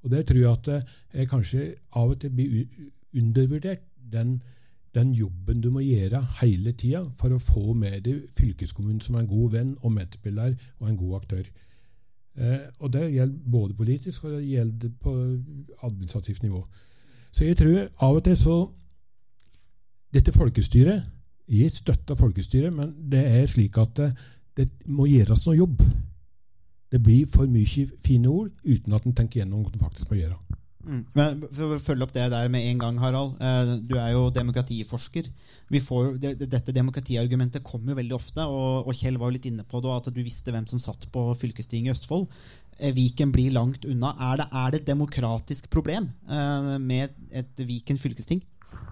Og det tror jeg at det er kanskje av og til blir undervurdert, den, den jobben du må gjøre hele tida for å få med deg fylkeskommunen som en god venn og medspiller og en god aktør. Eh, og Det gjelder både politisk og det gjelder på administrativt nivå. Så jeg tror av og til så Dette folkestyret Jeg støtter folkestyret, men det er slik at det, det må gjøres noe jobb. Det blir for mye fine ord uten at en tenker gjennom hva en faktisk må gjøre. Mm. Men for å følge opp det der med en gang, Harald. Eh, Du er jo demokratiforsker. Får, det, det- dette demokratiargumentet kommer jo veldig ofte, og, Kjell var jo litt inne på det, at du visste hvem som satt på fylkestinget i Østfold. Eh, Viken blir langt unna. Er det, er det et demokratisk problem eh, med et Viken fylkesting?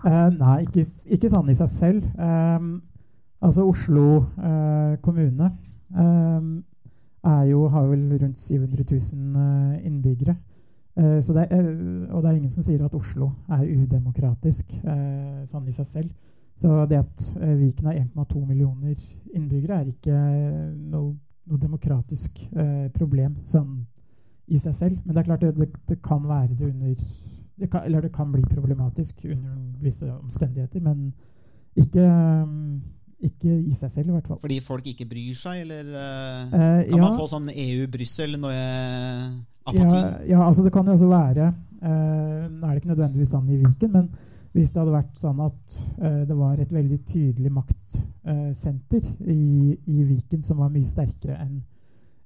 Eh, nei, ikke, ikke sånn i seg selv. Eh, altså Oslo eh, kommune jo, har vel rundt 700 000 eh, innbyggere. Eh, det er, og det er ingen som sier at Oslo er udemokratisk eh, sånn i seg selv. Så det at eh, Viken har 1,2 millioner innbyggere, er ikke noe, noe demokratisk eh, problem sånn i seg selv. Men det er klart det, det, det kan være det under det kan, Eller det kan bli problematisk under visse omstendigheter, men ikke, um, ikke i seg selv, i hvert fall. Fordi folk ikke bryr seg, eller Eh, kan ja, man få sånn EU-Brussel når jeg apati? ja, ja, altså det kan jo også være uh, Nå er det ikke nødvendigvis sånn i Viken, men hvis det hadde vært sånn at uh, det var et veldig tydelig maktsenter i, i Viken som var mye sterkere enn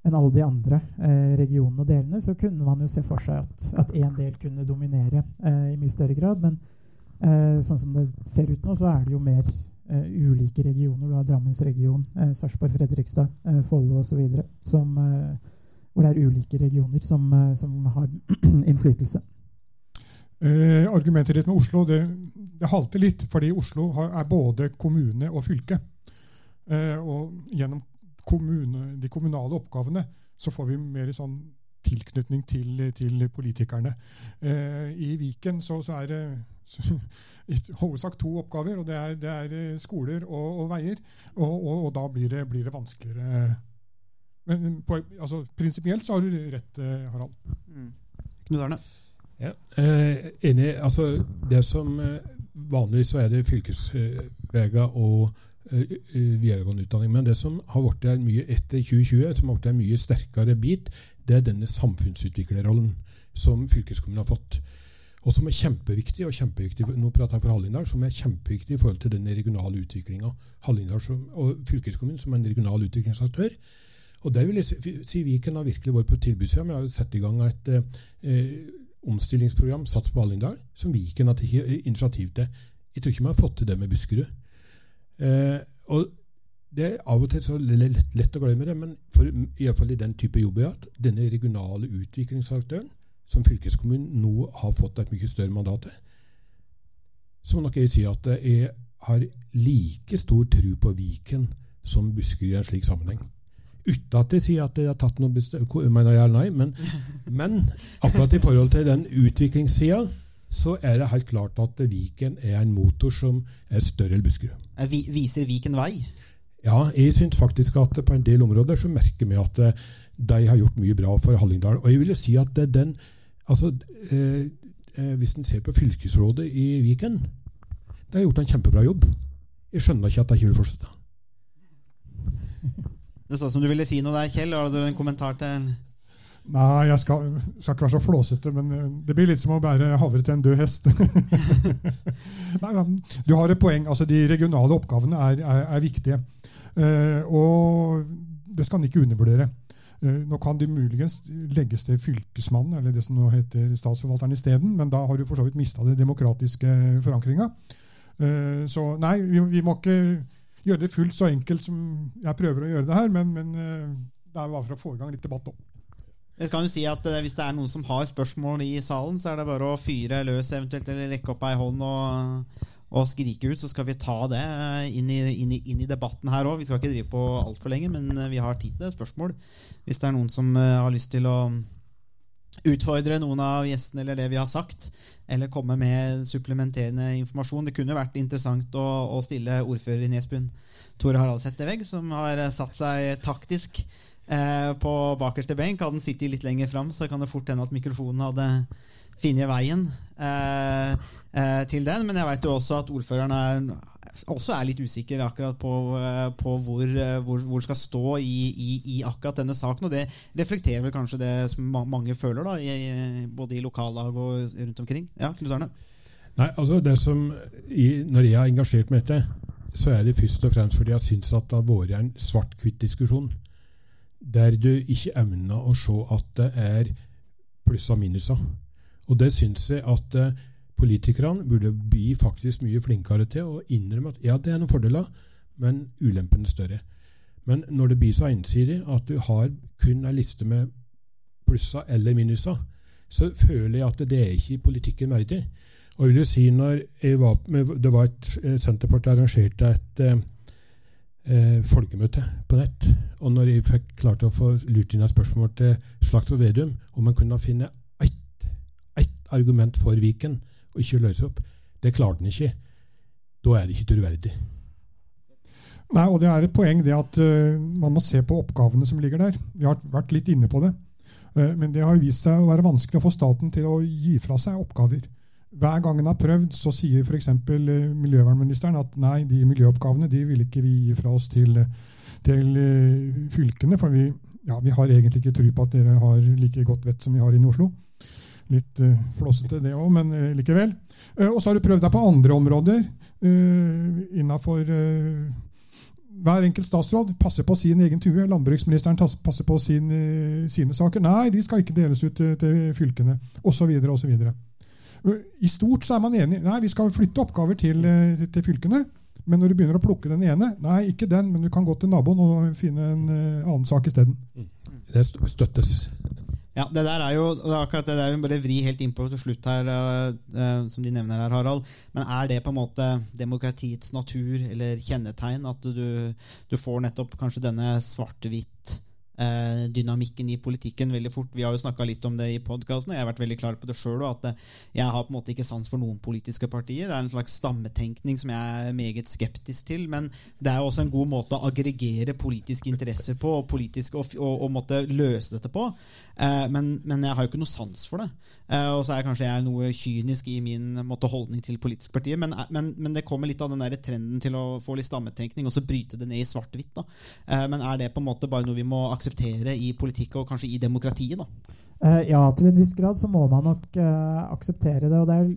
enn alle de andre eh, regionene og delene, så kunne man jo se for seg at, én del kunne dominere eh, i mye større grad. Men eh, sånn som det ser ut nå, så er det jo mer ulike regioner. Du har Drammensregionen, uh, Sarpsborg, Fredrikstad, uh, Follo osv. som eh, hvor det er ulike regioner som, eh, som har innflytelse. Eh, argumentet ditt med Oslo det, det halter litt, fordi Oslo har, er både kommune og fylke. Eh, og gjennom kommune, de kommunale oppgavene så får vi mer sånn tilknytning til, til politikerne. Eh, I Viken så, så er det i hovedsak to oppgaver, og det er, det er eh, skoler og, og veier. Og, og, og da blir det, blir det vanskeligere. Men på, altså, prinsipielt så har du rett, eh, Harald. Mm. Knut Arne? Ja, eh, enig. Altså, det som eh, Vanligvis så er det fylkesveier og videregående utdanning. Men det som har blitt mye etter 2020, som har blitt en mye sterkere bit, det er denne samfunnsutviklerrollen som fylkeskommunen har fått. Og som er kjempeviktig, og kjempeviktig nå prater jeg for Hallingdal, som er kjempeviktig i forhold til den regionale utviklinga. Hallingdal og fylkeskommunen som en regional utviklingsaktør. Og der vil jeg si, Viken har virkelig vært på tilbudssida. Vi har satt i gang et eh, omstillingsprogram, Sats på Hallingdal, som Viken har tatt initiativ til. Jeg tror ikke vi har fått til det med Buskerud. Eh, og det er av og til så lett, lett å glemme det, men for, i hvert fall i den type jobb hatt, denne regionale utviklingsaktøren, som fylkeskommunen nå har fått et mye større mandat til, så må nok jeg si at jeg har like stor tro på Viken som Buskerud i en slik sammenheng. Uten at jeg sier at jeg har tatt noe bestemt mener jeg nei, men, men akkurat i forhold til den utviklingssida, så er det helt klart at Viken er en motor som er større enn Buskerud. Viser Viken vei? Ja, jeg syns faktisk at på en del områder så merker vi at eh, de har gjort mye bra for Hallingdal. Og jeg vil jo si at eh, den Altså, eh, eh, Hvis en ser på fylkesrådet i Viken Det har gjort en kjempebra jobb. Jeg skjønner ikke at de ikke vil fortsette. Det så ut som du ville si noe der, Kjell. Har du en kommentar til Nei, jeg skal, skal ikke være så flåsete, men det blir litt som å bære havre til en død hest. Nei, du har et poeng. altså De regionale oppgavene er, er, er viktige. Eh, og det skal en ikke undervurdere. Eh, nå kan de muligens legges til Fylkesmannen, eller det som nå heter Statsforvalteren isteden, men da har du for så vidt mista den demokratiske forankringa. Eh, så nei, vi, må ikke gjøre det fullt så enkelt som jeg prøver å gjøre det her, men, men det er bare for å få i gang litt debatt òg. Jeg kan jo si at Hvis det er noen som har spørsmål i salen, så er det bare å fyre løs eventuelt, eller rekke opp ei hånd og, og skrike ut, så skal vi ta det eh, inn i, inn i, inn i debatten her òg. Vi skal ikke drive på altfor lenge, men eh, vi har tid til spørsmål. Hvis det er noen som eh, har lyst til å utfordre noen av gjestene eller det vi har sagt, eller komme med supplementerende informasjon. Det kunne vært interessant å, å stille ordfører i Nesbyen, Tore Harald Settevegg, som har satt seg taktisk eh, på bakerste benk. Hadde han sittet litt lenger fram, så kan det fort hende at mikrofonen hadde funnet veien eh, eh, til den. Men jeg vet jo også at ordføreren er, også er litt usikker akkurat på, eh, på hvor, eh, hvor, hvor skal stå i, i, i akkurat denne saken. Og det reflekterer vel kanskje det som mange føler, da, i, både i lokallag og rundt omkring. Ja, Knut Arne? Nei, altså det som, Når jeg har engasjert meg i dette, så er det først og fremst fordi jeg syns at det har vært en svart-hvitt-diskusjon. Der du ikke evner å se at det er pluss og minuser. Og det syns jeg at eh, politikerne burde bli faktisk mye flinkere til å innrømme at ja, det er noen fordeler, men ulempene er større. Men når det blir så ensidig at du har kun en liste med plusser eller minuser, så føler jeg at det er ikke politikken verdig. Og jeg vil jo si når var Det var et eh, Senterpartiet arrangerte et eh, eh, folkemøte på nett. Og når jeg fikk klart å få lurt inn et spørsmål til Slagsvold Vedum om han kunne finne argument for Viken og ikke løse opp, det klarte han ikke. Da er det ikke troverdig. Nei, og Det er et poeng det at uh, man må se på oppgavene som ligger der. Vi har vært litt inne på det. Uh, men det har vist seg å være vanskelig å få staten til å gi fra seg oppgaver. Hver gang en har prøvd, så sier f.eks. miljøvernministeren at nei, de miljøoppgavene de vil ikke vi gi fra oss til, til eh, fylkene. For vi, ja, vi har egentlig ikke tro på at dere har like godt vett som vi har inne i Oslo. Litt uh, flåsete det òg, men uh, likevel. Uh, og så har du prøvd deg på andre områder uh, innafor hver enkelt statsråd passer på sin egen tue. Landbruksministeren passer på sin, eh, sine saker. Nei, de skal ikke deles ut til, til fylkene, osv. osv. I stort så er man enig. Nei, vi skal flytte oppgaver til, eh, til fylkene. Men når du begynner å plukke den ene Nei, ikke den, men du kan gå til naboen og finne en eh, annen sak isteden. Det støttes. Ja, det der er jo det er akkurat det der bare vri helt innpå til slutt her, uh, som de nevner her, Harald. Men er det på en måte demokratiets natur eller kjennetegn at du, du får nettopp kanskje denne svart-hvitt eh, dynamikken i politikken veldig fort? Vi har jo snakka litt om det i podkasten, og jeg har vært veldig klar på det sjøl. At jeg har på en måte ikke sans for noen politiske partier. Det er en slags stammetenkning som jeg er meget skeptisk til. Men det er også en god måte å aggregere politiske interesser på, og, politisk, og, og, og måtte løse dette på. Eh, men, men jeg har jo ikke noe sans for det. Eh, og så er kanskje jeg noe kynisk i min måte, holdning til politiske partier. Men, eh, men, men det kommer litt av den der trenden til å få litt stammetenkning og så bryte det ned i svart-hvitt. Men er det på en måte bare noe vi må akseptere i politikk og kanskje i demokratiet? da? Ja, til en viss grad så må man nok uh, akseptere det. og det er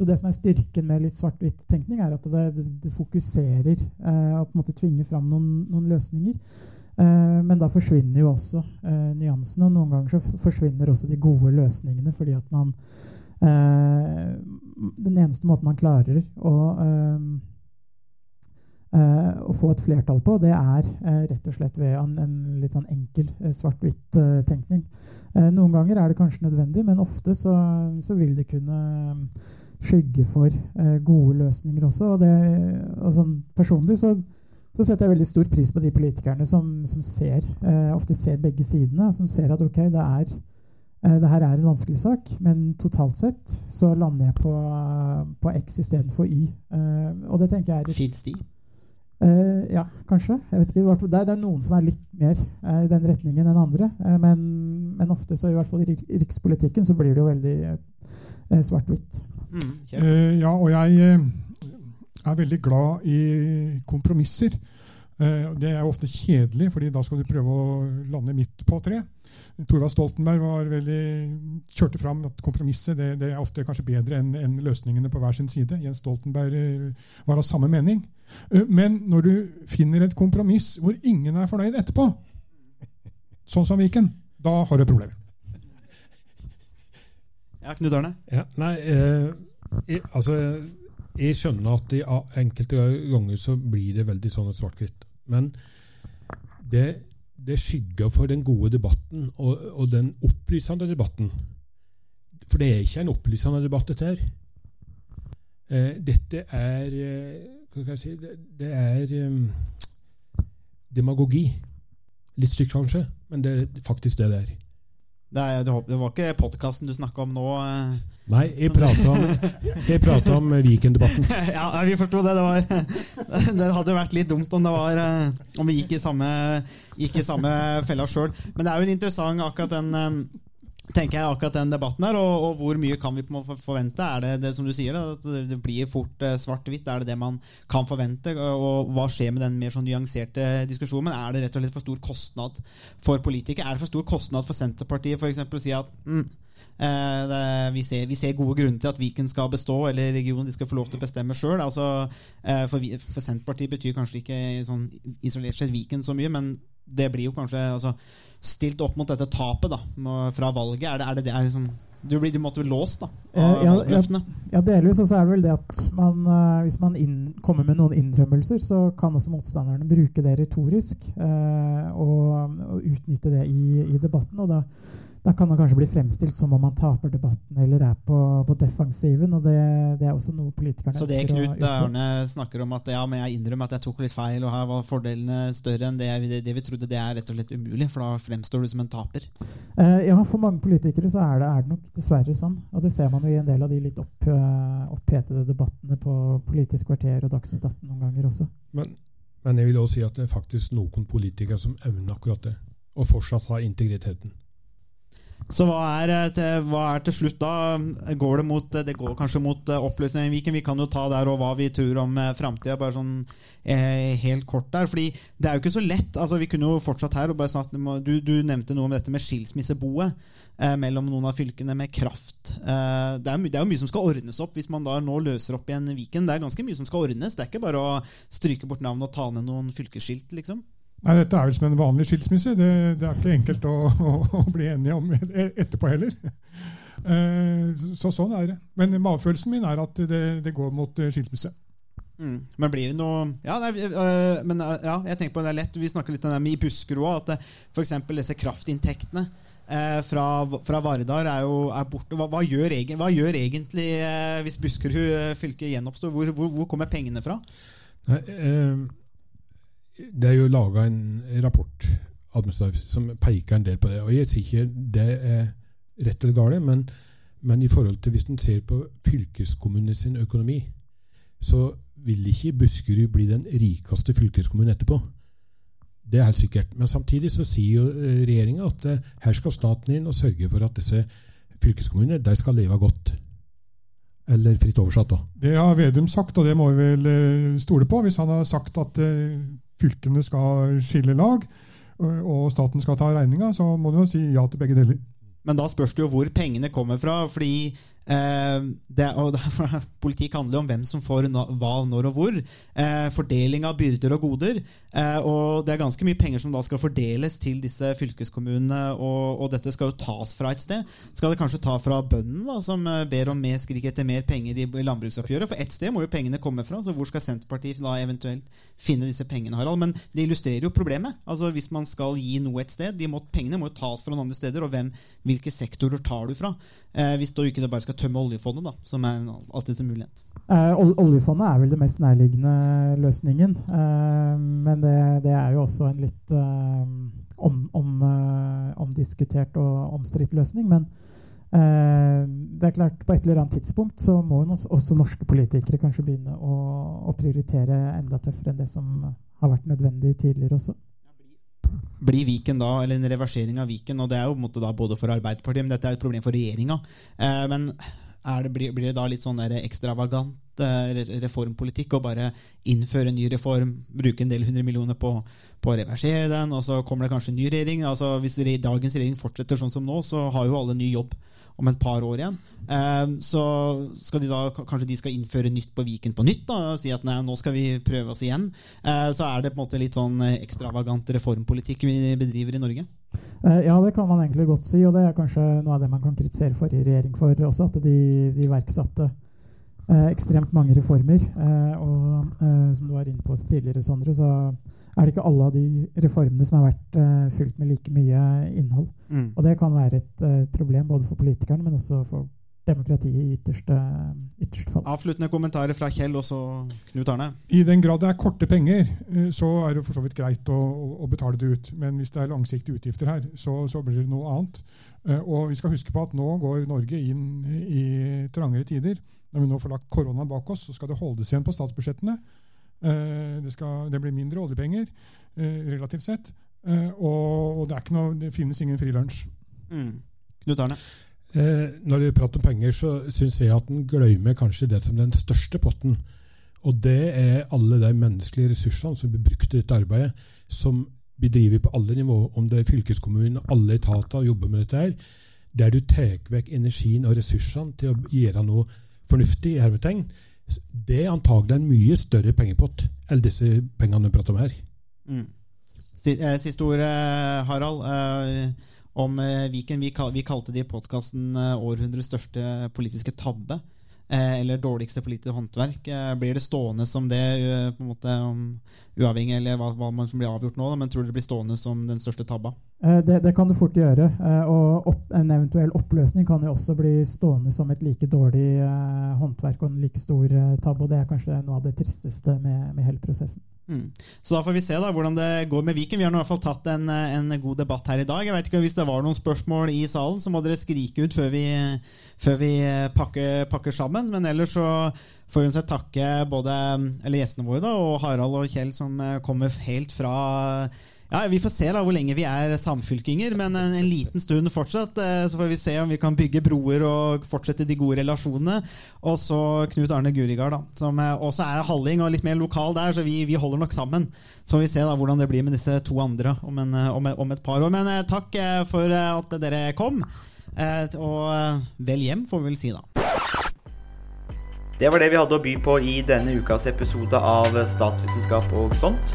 så det som er Styrken med litt svart-hvitt-tenkning, er at det, det, det fokuserer eh, og på en måte tvinger fram noen, noen løsninger. Eh, men da forsvinner jo også eh, nyansene, og noen ganger så forsvinner også de gode løsningene fordi at man eh, Den eneste måten man klarer å å få et flertall på, det er rett og slett ved en, en litt sånn enkel svart-hvitt-tenkning. Noen ganger er det kanskje nødvendig, men ofte så, så vil det kunne skygge for gode løsninger også. Og, det, og sånn personlig så, så setter jeg veldig stor pris på de politikerne som, som ser, eh, ofte ser begge sidene, som ser at ok, det er eh, det her er en vanskelig sak, men totalt sett så lander jeg på, på X istedenfor Y. Eh, og det tenker jeg er Fins de? Eh, ja, kanskje. Jeg vet ikke, i det, er, noen som er litt mer eh, i den retningen enn andre. Eh, men, men ofte, så i hvert fall i rikspolitikken, så blir det jo veldig eh, svart-hvitt. Mm. Eh, ja, og jeg eh, er veldig glad i kompromisser. Eh, det er ofte kjedelig, fordi da skal du prøve å lande midt på tre. Thorvald Stoltenberg var veldig, kjørte fram at kompromisset det, det er ofte kanskje bedre enn en løsningene på hver sin side. Jens Stoltenberg eh, var av samme mening. Eh, Men når du finner et kompromiss hvor ingen er fornøyd etterpå, sånn som Viken, da har du et problem. Ja, Knut Arne? Ja, nei, eh, altså, jeg skjønner at i enkelte ganger så blir det veldig sånn svart-hvitt. Men det, det skygger for den gode debatten og, og den opplysende debatten. For det er ikke en opplysende debatt, dette her. Eh, dette er eh, Hva skal jeg si Det, det er eh, demagogi. Litt stygt, kanskje, men det er faktisk det det er. Det, er, det var- ikke podkasten du snakka om nå? eh. Nei, jeg prata om, jeg om Viken-debatten. ja, vi forsto det. Det, var, det hadde vært litt dumt om, det var, eh, om vi gikk i samme, gikk i samme fella sjøl. Men det er jo en interessant akkurat den eh, tenker jeg akkurat den debatten her, og, og hvor mye kan vi på forvente? Er det det som du sier, at det blir fort eh, svart-hvitt? Er det det man kan forvente? Og hva skjer med den mer sånn nyanserte diskusjonen? Er det rett og slett for stor kostnad for politikere? Er det for stor kostnad for Senterpartiet for eksempel, å si at mm, eh, det, vi, ser, vi ser gode grunner til at Viken skal bestå, eller regionen de skal få lov til å bestemme sjøl. Altså, eh, for, for Senterpartiet betyr kanskje ikke sånn isolert sett Viken så mye, men det blir jo kanskje altså, stilt opp mot dette tapet da, fra valget. Er det er det, det er liksom, du, blir, måtte bli låst da, av Eh, ja, ja. Ja, delvis. Og så er det vel det at man, eh, hvis man inn, kommer med noen innrømmelser, så kan også motstanderne bruke det retorisk eh, og, og utnytte det i, i debatten. Og da, da kan man kanskje bli fremstilt som om man taper debatten eller er på, på defensiven. Og det, det er også noe politikerne Så det Knut Ørne Arne snakker om at ja, men jeg innrømmer at jeg tok litt feil, og her var fordelene større enn det, det, det vi trodde, det er rett og slett umulig, for da fremstår du som en taper. Eh, ja, for mange politikere så er det, er det nok dessverre sånn. Og det ser man jo i en del av de litt opp, eh, opphetede debattene på Politisk kvarter og Dagsnytt 18 noen ganger også. Men, men jeg vil også si at det er faktisk noen politikere som evner akkurat det. Og fortsatt har integriteten. Så hva er, eh, til, hva er til slutt da? Går det mot Det går kanskje mot eh, oppløsning Viken. Vi kan jo ta der og hva vi tror om eh, framtida, bare sånn eh, helt kort der. Fordi det er jo ikke så lett. altså Vi kunne jo fortsatt her og bare sagt Du, du nevnte noe om dette med skilsmisseboet eh, mellom noen av fylkene med kraft. Eh, det, er, det er jo mye som skal ordnes opp hvis man da nå løser opp igjen Viken. Det er ganske mye som skal ordnes. Det er ikke bare å stryke bort navnet og ta ned noen fylkesskilt, liksom. Nei, Dette er vel som en vanlig skilsmisse. Det, det er ikke enkelt å, å, å bli enige om etterpå heller. Eh, Så sånn er det. Men magefølelsen min er at det, det går mot eh, skilsmisse. Mm. Men blir det noe Ja, nei, øh, men ja, jeg tenker på det er lett. Vi snakker litt om det med i Buskerud òg, at f.eks. disse kraftinntektene eh, fra, fra Vardar er jo er borte. Hva, hva, gjør, hva gjør egentlig eh, hvis Buskerud fylke gjenoppstår? Hvor, hvor, hvor kommer pengene fra? Nei, eh, det er jo laga en rapport som peker en del på det. og Jeg sier ikke det er rett eller galt, men, men i forhold til hvis en ser på fylkeskommunen sin økonomi, så vil ikke Buskerud bli den rikeste fylkeskommunen etterpå. Det er helt sikkert. Men samtidig så sier jo regjeringa at eh, her skal staten inn og sørge for at disse fylkeskommunene de skal leve godt. Eller fritt oversatt, da. Det har Vedum sagt, og det må vi vel eh, stole på. Hvis han har sagt at eh, fylkene skal skille lag, og- staten skal ta regninga, så må du jo si ja til begge deler. Men da spørs det jo hvor pengene kommer fra. fordi det, og det, Politikk handler jo om hvem som får hva, når og hvor. Eh, fordeling av byrder og goder. Eh, og det er ganske mye penger som da skal fordeles til disse fylkeskommunene. Og, og dette skal jo tas fra et sted. Skal det kanskje ta fra bøndene, da, som eh, ber om mer skrik etter mer penger i landbruksoppgjøret? For ett sted må jo pengene komme fra. Så hvor skal Senterpartiet da eventuelt finne disse pengene? Harald? Men det illustrerer jo problemet. Altså Hvis man skal gi noe et sted, de må, pengene må jo tas fra noen andre steder. Og hvem, hvilke sektorer tar du fra? Eh, hvis da ikke det bare skal tømme oljefondet, da, som er alltid en mulighet. Eh, ol- oljefondet er vel det mest nærliggende løsningen. Eh, men det, det er jo også en litt eh, om, om, eh, omdiskutert og omstridt løsning. Men Eh, det er klart, På et eller annet tidspunkt så må også norske politikere kanskje begynne å, å prioritere enda tøffere enn det som har vært nødvendig tidligere også. Blir Viken da, eller en reversering av Viken, og det er jo på en måte da både for Arbeiderpartiet, men dette er et problem for regjeringa. Eh, men det, blir, det da litt sånn ekstravagant eh, reformpolitikk å bare innføre en ny reform, bruke en del hundre millioner på, på å reversere den, og så kommer det kanskje en ny regjering? Altså Hvis dagens regjering fortsetter sånn som nå, så har jo alle ny jobb om et par år igjen. Eh, så skal de da kanskje de skal innføre nytt på Viken på nytt da, og si at nei, nå skal vi prøve oss igjen. Eh, så er det på en måte litt sånn eh, ekstravagant reformpolitikk vi bedriver i Norge. Eh, Ja, det kan man egentlig godt si, og det er kanskje noe av det man kan kritisere forrige regjering for også, at de, de iverksatte eh, ekstremt mange reformer. Og som du var inne på tidligere, Sondre, så er det ikke alle av de reformene som har vært uh, fylt med like mye innhold. Mm. Og det kan være et uh, problem både for politikerne, men også for demokratiet i ytterste, ytterste fall. Avsluttende kommentarer fra Kjell og så Knut Arne. I den grad det er korte penger, eh, så er det for så vidt greit å, å, å betale det ut. Men hvis det er langsiktige utgifter her, så, så blir det noe annet. Og vi skal huske på at nå går Norge inn i trangere tider. Når vi nå får lagt koronaen bak oss, så skal det holdes igjen på statsbudsjettene. Eh, Det, skal, det blir mindre oljepenger eh, relativt sett. Eh, Og, og det, er ikke noe, det finnes ingen frilunsj. Mm. Knut Arne. Eh, når vi prater om penger, så syns jeg at en glemmer kanskje det som den største potten. Og det er alle de menneskelige ressursene som blir brukt i dette arbeidet, som blir drevet på alle nivåer, om det er fylkeskommunen, alle etater jobber med dette her, der du tar vekk energien og ressursene til å gjøre noe fornuftig, i hermetegn, det er antagelig en mye større pengepott enn disse pengene vi prater om her. Mm. Eh, Siste ord, eh, Harald. eh, Om Viken. Vi kalte det i podkasten århundrets største politiske tabbe. Eller dårligste politiske håndverk. Blir det stående som det, på en måte uavhengig eller hva, hva man blir avgjort nå, men tror du det blir stående som den største tabba? Eh, Det, det kan du fort gjøre. eh, Og opp, en eventuell oppløsning kan jo også bli stående som et like dårlig eh, håndverk og en like stor eh, tabbe. Og det er kanskje noe av det tristeste med, med hele prosessen. Mm. Så da får vi se da hvordan det går med Viken. Vi har nå i hvert fall tatt en, en god debatt her i dag. Jeg vet ikke Hvis det var noen spørsmål i salen, så må dere skrike ut før vi, før vi eh, pakker, pakker sammen. Men ellers så får vi uansett takke både gjestene våre da, og Harald og Kjell som kommer helt fra ja, Vi får se da hvor lenge vi er samfylkinger, men en, en liten stund fortsatt. eh, Så får vi se om vi kan bygge broer og fortsette de gode relasjonene. Og så Knut Arne Gurigard, da, som også er halling og litt mer lokal der, så vi, vi holder nok sammen. Så får vi se da hvordan det blir med disse to andre om, en, eh, om, om et par år. Men eh, takk for at dere kom. Og vel hjem, får vi vel si da. Det var det vi hadde å by på i denne ukas episode av Statsvitenskap og sånt.